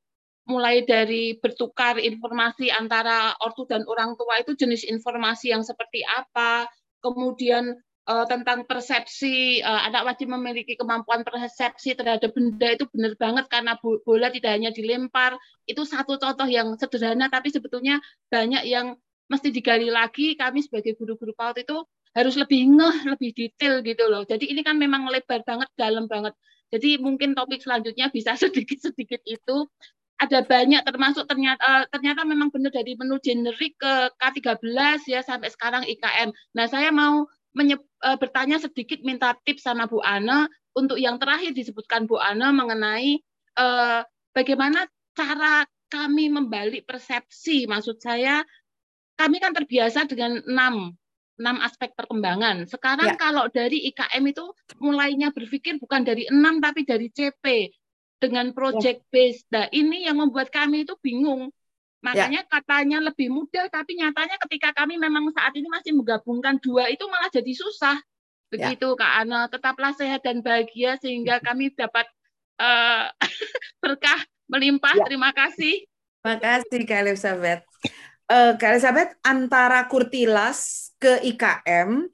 Mulai dari bertukar informasi antara ortu dan orang tua itu jenis informasi yang seperti apa. Kemudian eh, tentang persepsi eh, anak wajib memiliki kemampuan persepsi terhadap benda itu benar banget karena bo- bola tidak hanya dilempar. Itu satu contoh yang sederhana tapi sebetulnya banyak yang mesti digali lagi kami sebagai guru-guru PAUD itu harus lebih ngeh, lebih detail gitu loh. Jadi ini kan memang lebar banget, dalam banget. Jadi mungkin topik selanjutnya bisa [LAUGHS] sedikit-sedikit itu ada banyak termasuk ternyata eh, ternyata memang benar dari menu generik ke K13 ya sampai sekarang IKM. Nah, saya mau eh, bertanya sedikit minta tips sama Bu Ana untuk yang terakhir disebutkan Bu Ana mengenai eh, bagaimana cara kami membalik persepsi. Maksud saya kami kan terbiasa dengan enam enam aspek perkembangan. Sekarang Ya. kalau dari IKM itu mulainya berpikir bukan dari enam tapi dari CP dengan project based. Nah, ini yang membuat kami itu bingung. Makanya katanya lebih mudah, tapi nyatanya ketika kami memang saat ini masih menggabungkan dua itu malah jadi susah. Begitu Kak Ana, tetaplah sehat dan bahagia sehingga kami dapat eh, [LAUGHS] berkah melimpah. Ya. Terima kasih. Makasih Kak Elizabeth. Eh, Kak Elizabeth, antara Kurtilas ke IKM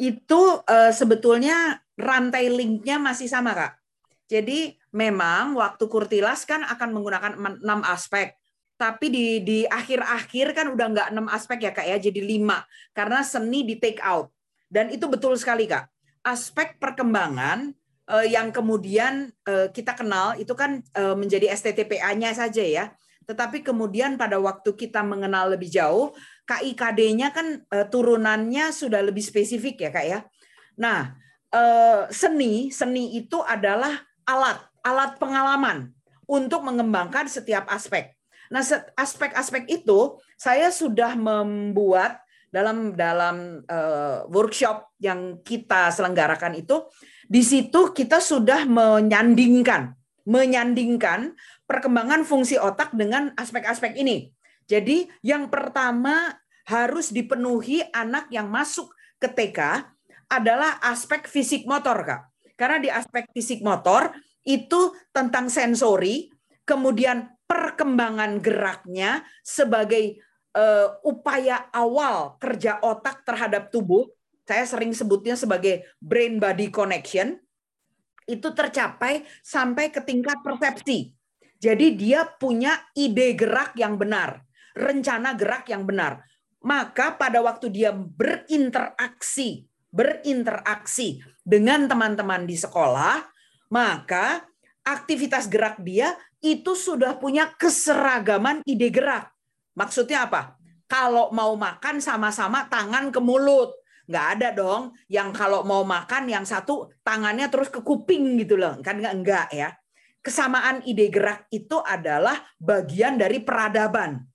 itu eh, sebetulnya rantai linknya masih sama Kak. Jadi memang waktu Kurtilas kan akan menggunakan enam aspek. Tapi di di akhir-akhir kan udah nggak enam aspek ya Kak ya, jadi lima. Karena seni di take out. Dan itu betul sekali Kak. Aspek perkembangan eh, yang kemudian eh, kita kenal itu kan eh, menjadi STTPA-nya saja ya. Tetapi kemudian pada waktu kita mengenal lebih jauh, KIKD-nya kan turunannya sudah lebih spesifik ya kak ya. Nah, eh, seni seni itu adalah alat alat pengalaman untuk mengembangkan setiap aspek. Nah, aspek-aspek itu saya sudah membuat dalam dalam eh, workshop yang kita selenggarakan itu di situ kita sudah menyandingkan menyandingkan perkembangan fungsi otak dengan aspek-aspek ini. Jadi yang pertama harus dipenuhi anak yang masuk ke TK adalah aspek fisik motor, Kak. Karena di aspek fisik motor itu tentang sensori, kemudian perkembangan geraknya sebagai eh, upaya awal kerja otak terhadap tubuh. Saya sering sebutnya sebagai brain body connection. Itu tercapai sampai ke tingkat persepsi. Jadi dia punya ide gerak yang benar, rencana gerak yang benar. Maka pada waktu dia berinteraksi, berinteraksi dengan teman-teman di sekolah, maka aktivitas gerak dia itu sudah punya keseragaman ide gerak. Maksudnya apa? Kalau mau makan sama-sama tangan ke mulut. Nggak ada dong yang kalau mau makan yang satu tangannya terus ke kuping gitu loh. Kan nggak enggak ya kesamaan ide gerak itu adalah bagian dari peradaban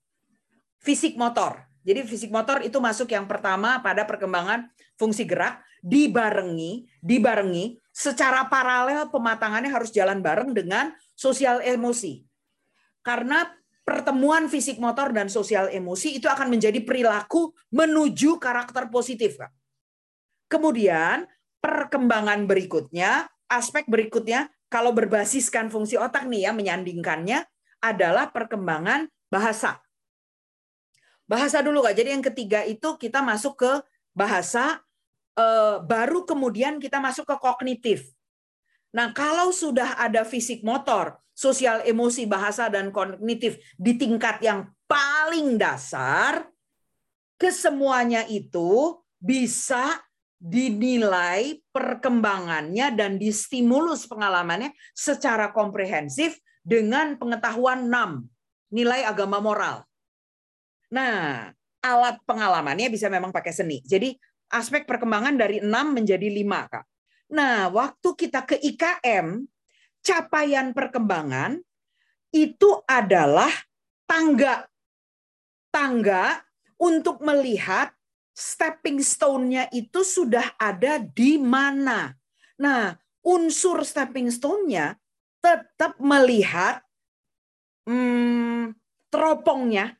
fisik motor. Jadi fisik motor itu masuk yang pertama pada perkembangan fungsi gerak dibarengi, dibarengi secara paralel pematangannya harus jalan bareng dengan sosial emosi. Karena pertemuan fisik motor dan sosial emosi itu akan menjadi perilaku menuju karakter positif, Kak. Kemudian perkembangan berikutnya, aspek berikutnya kalau berbasiskan fungsi otak nih ya menyandingkannya adalah perkembangan bahasa. Bahasa dulu Kak. Jadi yang ketiga itu kita masuk ke bahasa, eh, baru kemudian kita masuk ke kognitif. Nah, kalau sudah ada fisik motor, sosial emosi, bahasa, dan kognitif di tingkat yang paling dasar, kesemuanya itu bisa dinilai perkembangannya dan distimulus pengalamannya secara komprehensif dengan pengetahuan 6 nilai agama moral. Nah, alat pengalamannya bisa memang pakai seni. Jadi aspek perkembangan dari 6 menjadi 5, Kak. Nah, waktu kita ke IKM, capaian perkembangan itu adalah tangga. Tangga untuk melihat stepping stone-nya itu sudah ada di mana. Nah, unsur stepping stone-nya tetap melihat hmm, teropongnya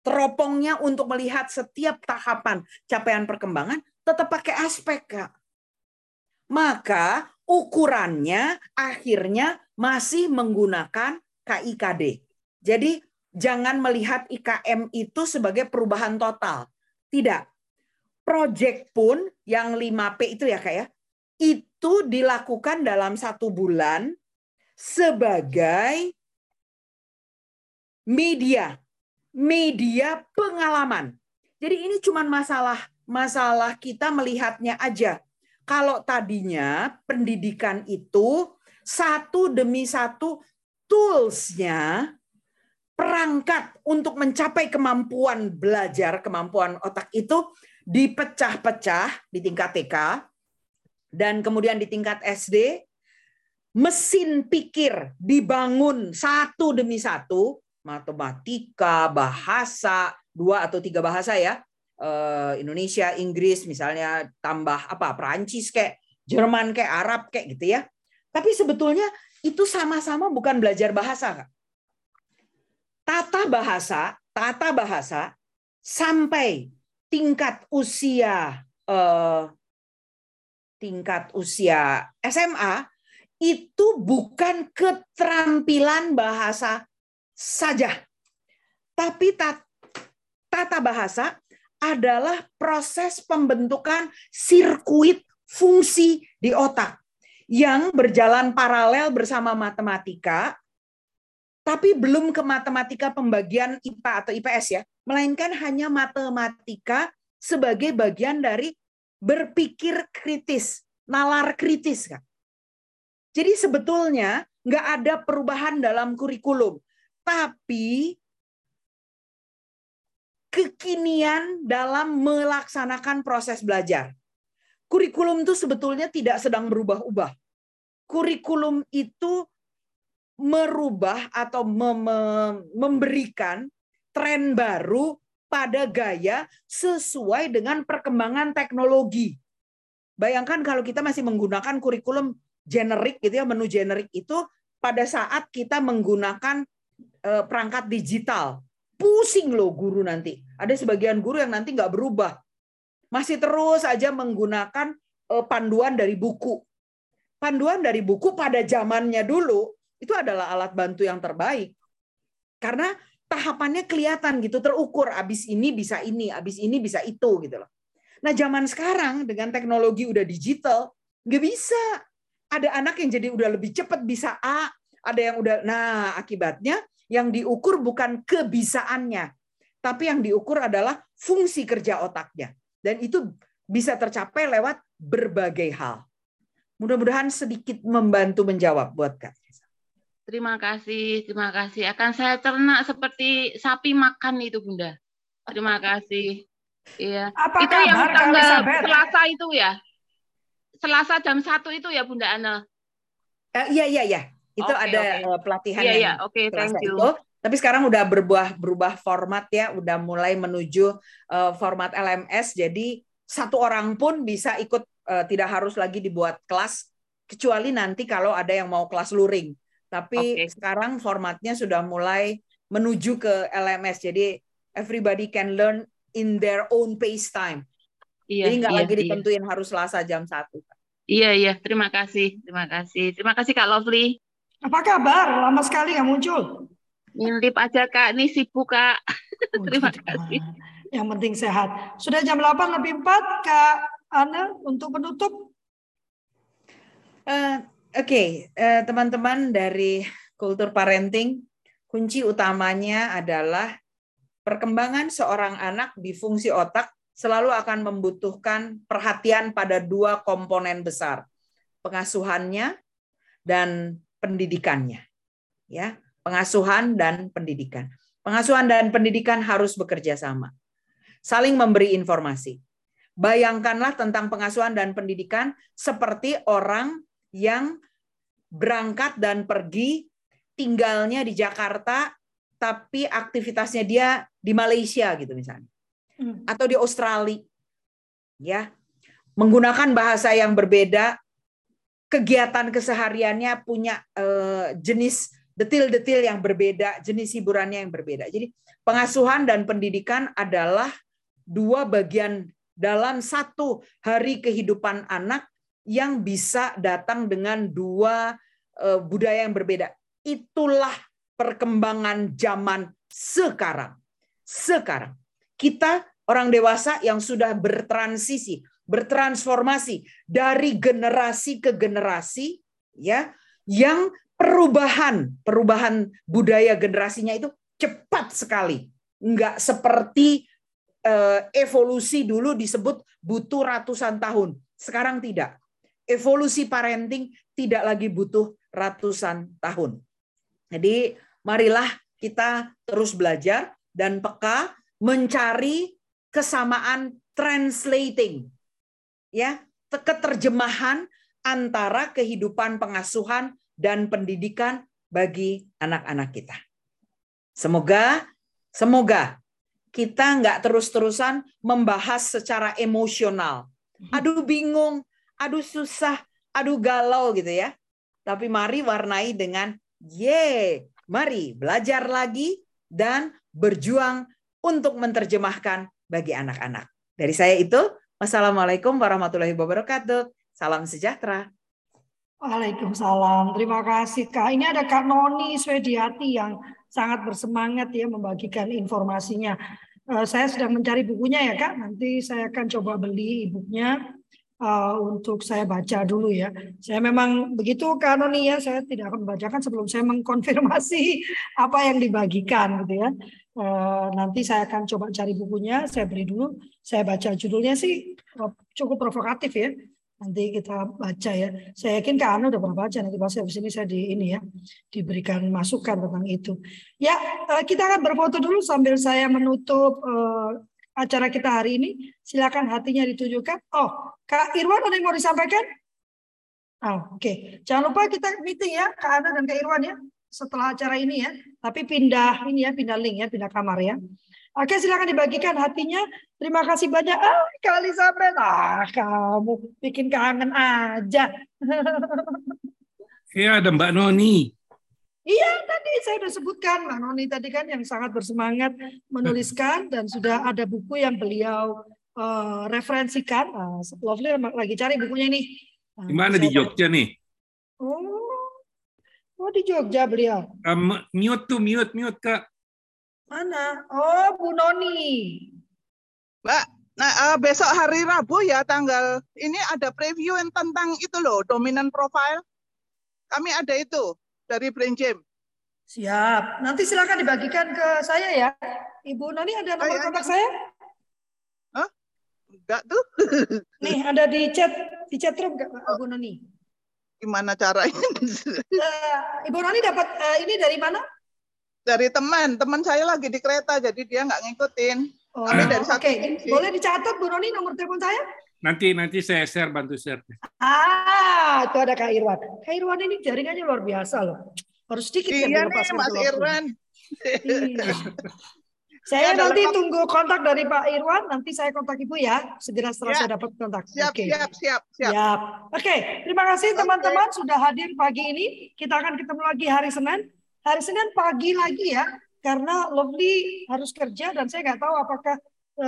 teropongnya untuk melihat setiap tahapan capaian perkembangan tetap pakai aspek, Kak. Maka ukurannya akhirnya masih menggunakan KIKD. Jadi jangan melihat IKM itu sebagai perubahan total. Tidak. Project pun yang 5P itu ya Kak ya, itu dilakukan dalam satu bulan sebagai media media pengalaman. Jadi ini cuma masalah masalah kita melihatnya aja. Kalau tadinya pendidikan itu satu demi satu toolsnya perangkat untuk mencapai kemampuan belajar, kemampuan otak itu dipecah-pecah di tingkat TK dan kemudian di tingkat SD mesin pikir dibangun satu demi satu matematika, bahasa, dua atau tiga bahasa ya. Eh, Indonesia, Inggris misalnya tambah apa Perancis kayak Jerman kayak Arab kayak gitu ya. Tapi sebetulnya itu sama-sama bukan belajar bahasa, Kak. Tata bahasa, tata bahasa sampai tingkat usia eh, tingkat usia SMA itu bukan keterampilan bahasa saja. Tapi tata bahasa adalah proses pembentukan sirkuit fungsi di otak yang berjalan paralel bersama matematika, tapi belum ke matematika pembagian IPA atau IPS ya, melainkan hanya matematika sebagai bagian dari berpikir kritis, nalar kritis kan. Jadi sebetulnya nggak ada perubahan dalam kurikulum tapi kekinian dalam melaksanakan proses belajar. Kurikulum itu sebetulnya tidak sedang berubah-ubah. Kurikulum itu merubah atau memberikan tren baru pada gaya sesuai dengan perkembangan teknologi. Bayangkan kalau kita masih menggunakan kurikulum generik gitu ya, menu generik itu pada saat kita menggunakan perangkat digital. Pusing loh guru nanti. Ada sebagian guru yang nanti nggak berubah. Masih terus aja menggunakan eh, panduan dari buku. Panduan dari buku pada zamannya dulu itu adalah alat bantu yang terbaik. Karena tahapannya kelihatan gitu, terukur. Abis ini bisa ini, abis ini bisa itu gitu loh. Nah zaman sekarang dengan teknologi udah digital, nggak bisa. Ada anak yang jadi udah lebih cepat bisa A, ada yang udah, nah akibatnya yang diukur bukan kebisaannya, tapi yang diukur adalah fungsi kerja otaknya. Dan itu bisa tercapai lewat berbagai hal. Mudah-mudahan sedikit membantu menjawab buat Kak. Terima kasih, terima kasih. Akan saya cerna seperti sapi makan itu, Bunda. Terima kasih. Iya. Apa itu yang tanggal Selasa itu ya? Selasa jam satu itu ya, Bunda Ana? Uh, iya, iya, iya. Itu okay, ada okay. Eh, pelatihan yeah, yang yeah. Okay, thank you. itu. Tapi sekarang udah berubah berubah format ya, udah mulai menuju uh, format LMS. Jadi satu orang pun bisa ikut, uh, tidak harus lagi dibuat kelas, kecuali nanti kalau ada yang mau kelas luring. Tapi okay. sekarang formatnya sudah mulai menuju ke LMS. Jadi everybody can learn in their own pace time. Iya, Jadi nggak iya, lagi iya. ditentuin iya. harus Selasa jam satu. Iya iya, terima kasih, terima kasih, terima kasih Kak Lovely. Apa kabar? Lama sekali nggak muncul. Ngintip aja Kak, ini sibuk Kak. Oh, [LAUGHS] Terima gitu. kasih. Yang penting sehat. Sudah jam 8 lebih 4, Kak Ana, untuk penutup. Eh, Oke, eh, teman-teman dari kultur parenting, kunci utamanya adalah perkembangan seorang anak di fungsi otak selalu akan membutuhkan perhatian pada dua komponen besar, pengasuhannya dan pendidikannya. Ya, pengasuhan dan pendidikan. Pengasuhan dan pendidikan harus bekerja sama. Saling memberi informasi. Bayangkanlah tentang pengasuhan dan pendidikan seperti orang yang berangkat dan pergi tinggalnya di Jakarta tapi aktivitasnya dia di Malaysia gitu misalnya Hmm. atau di Australia ya menggunakan bahasa yang berbeda kegiatan kesehariannya punya eh, jenis detil-detil yang berbeda jenis hiburannya yang berbeda jadi pengasuhan dan pendidikan adalah dua bagian dalam satu hari kehidupan anak yang bisa datang dengan dua eh, budaya yang berbeda. Itulah perkembangan zaman sekarang. Sekarang kita orang dewasa yang sudah bertransisi, bertransformasi dari generasi ke generasi ya, yang perubahan, perubahan budaya generasinya itu cepat sekali. Enggak seperti eh, evolusi dulu disebut butuh ratusan tahun. Sekarang tidak evolusi parenting tidak lagi butuh ratusan tahun. Jadi marilah kita terus belajar dan peka mencari kesamaan translating ya keterjemahan antara kehidupan pengasuhan dan pendidikan bagi anak-anak kita. Semoga semoga kita nggak terus-terusan membahas secara emosional. Aduh bingung, aduh susah, aduh galau gitu ya. Tapi mari warnai dengan ye, mari belajar lagi dan berjuang untuk menerjemahkan bagi anak-anak. Dari saya itu, wassalamualaikum warahmatullahi wabarakatuh. Salam sejahtera. Waalaikumsalam. Terima kasih Kak. Ini ada Kak Noni Swediati yang sangat bersemangat ya membagikan informasinya. Uh, saya sedang mencari bukunya ya Kak. Nanti saya akan coba beli e-booknya uh, untuk saya baca dulu ya. Saya memang begitu Kak Noni ya. Saya tidak akan membacakan sebelum saya mengkonfirmasi [LAUGHS] apa yang dibagikan gitu ya. Uh, nanti saya akan coba cari bukunya. Saya beri dulu. Saya baca judulnya sih cukup provokatif ya nanti kita baca ya. Saya yakin Kak Ana udah pernah baca nanti pas habis ini saya di ini ya diberikan masukan tentang itu. Ya kita akan berfoto dulu sambil saya menutup acara kita hari ini. Silakan hatinya ditunjukkan. Oh, Kak Irwan ada yang mau disampaikan? Oh, Oke, okay. jangan lupa kita meeting ya Kak Ana dan Kak Irwan ya setelah acara ini ya. Tapi pindah ini ya, pindah link ya, pindah kamar ya. Oke, silakan dibagikan hatinya. Terima kasih banyak. Ah, Kak Elizabeth. Ah, kamu bikin kangen aja. [LAUGHS] Iya, ada Mbak Noni. Iya, tadi saya sudah sebutkan Mbak Noni tadi kan yang sangat bersemangat menuliskan dan sudah ada buku yang beliau uh, referensikan. Uh, Lovely lagi cari bukunya ini. Nah, Di mana di Jogja nih? Oh, oh di Jogja beliau. Um, mute tuh, mute, mute kak. Mana? Oh, Bu Noni. Mbak, nah uh, besok hari Rabu ya tanggal ini ada preview yang tentang itu loh, dominant profile. Kami ada itu dari Brain Gym. Siap. Nanti silakan dibagikan ke saya ya. Ibu Noni ada nomor Ayah, kontak saya? Hah? Enggak tuh. [LAUGHS] Nih, ada di chat di chat room enggak Ibu Noni? Gimana caranya? uh, [LAUGHS] Ibu Noni dapat uh, ini dari mana? dari teman, teman saya lagi di kereta, jadi dia nggak ngikutin. Oh, Kami dari satu okay. boleh dicatat Bu Noni nomor telepon saya? Nanti nanti saya share bantu share. Ah, itu ada Kak Irwan. Kak Irwan ini jaringannya luar biasa loh. Harus sedikit iya nih, Mas Irwan. Iya. [LAUGHS] saya ya, nanti dalam... tunggu kontak dari Pak Irwan, nanti saya kontak Ibu ya, segera setelah ya. saya dapat kontak. Siap, okay. siap, siap, siap. siap. Oke, okay. terima kasih teman-teman okay. sudah hadir pagi ini. Kita akan ketemu lagi hari Senin hari Senin pagi lagi ya, karena Lovely harus kerja dan saya nggak tahu apakah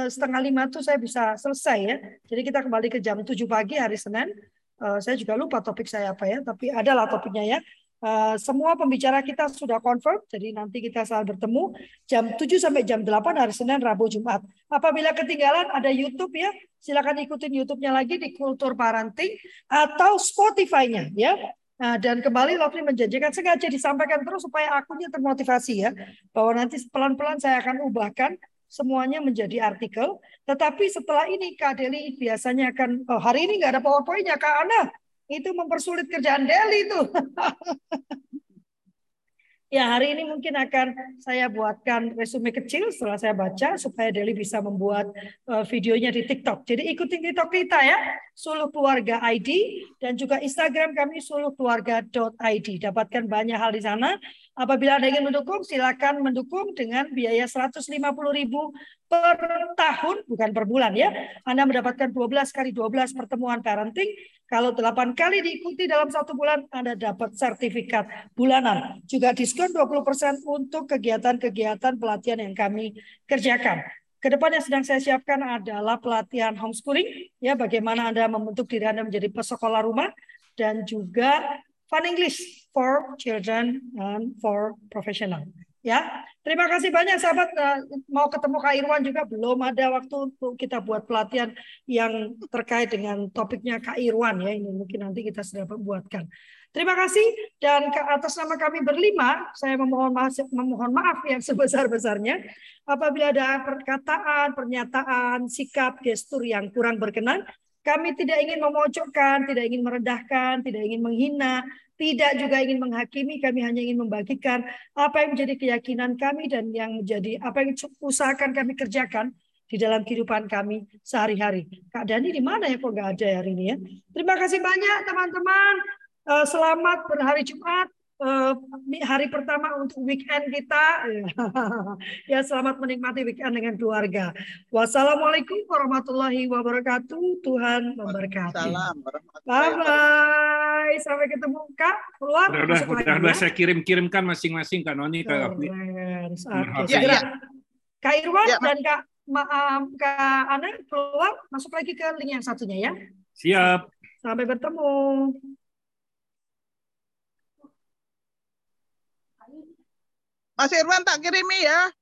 setengah lima itu saya bisa selesai ya. Jadi kita kembali ke jam 7 pagi hari Senin. Uh, saya juga lupa topik saya apa ya, tapi adalah topiknya ya. Uh, semua pembicara kita sudah confirm, jadi nanti kita selalu bertemu jam 7 sampai jam 8 hari Senin, Rabu, Jumat. Apabila ketinggalan ada YouTube ya, silakan ikutin YouTube-nya lagi di Kultur Parenting atau Spotify-nya ya. Nah, dan kembali Lovely menjanjikan sengaja disampaikan terus supaya akunnya termotivasi ya, bahwa nanti pelan-pelan saya akan ubahkan semuanya menjadi artikel. Tetapi setelah ini Kak Deli biasanya akan, oh, hari ini nggak ada PowerPoint-nya Kak Ana, itu mempersulit kerjaan Deli itu. [LAUGHS] ya hari ini mungkin akan saya buatkan resume kecil setelah saya baca supaya Deli bisa membuat uh, videonya di TikTok. Jadi ikutin TikTok kita ya, Suluh Keluarga ID dan juga Instagram kami suluhkeluarga.id. Dapatkan banyak hal di sana. Apabila Anda ingin mendukung, silakan mendukung dengan biaya 150.000 per tahun, bukan per bulan ya. Anda mendapatkan 12 kali 12 pertemuan parenting kalau 8 kali diikuti dalam satu bulan, Anda dapat sertifikat bulanan. Juga diskon 20% untuk kegiatan-kegiatan pelatihan yang kami kerjakan. Ke depan yang sedang saya siapkan adalah pelatihan homeschooling, ya bagaimana Anda membentuk diri Anda menjadi pesekolah rumah, dan juga fun English for children and for professional. Ya, terima kasih banyak sahabat. Eh, mau ketemu Kak Irwan juga belum ada waktu untuk kita buat pelatihan yang terkait dengan topiknya Kak Irwan ya. Ini mungkin nanti kita sudah buatkan. Terima kasih dan atas nama kami berlima, saya memohon maaf, memohon maaf yang sebesar-besarnya apabila ada perkataan, pernyataan, sikap, gestur yang kurang berkenan. Kami tidak ingin memojokkan, tidak ingin merendahkan, tidak ingin menghina, tidak juga ingin menghakimi, kami hanya ingin membagikan apa yang menjadi keyakinan kami dan yang menjadi apa yang usahakan kami kerjakan di dalam kehidupan kami sehari-hari. Kak Dani di mana ya kok nggak ada hari ini ya? Terima kasih banyak teman-teman. Eh, selamat berhari Jumat uh, hari pertama untuk weekend kita. [LAUGHS] ya selamat menikmati weekend dengan keluarga. Wassalamualaikum warahmatullahi wabarakatuh. Tuhan memberkati. Bye bye. Sampai ketemu Kak. Keluar. Udah, udah, udah, udah ya. saya kirim-kirimkan masing-masing Kak Noni, Kak Oke, ya, ya. Kak Irwan ya, dan Kak Ma Kak Ana keluar masuk lagi ke link yang satunya ya. Siap. Sampai bertemu. Mas Irwan tak kirimi ya.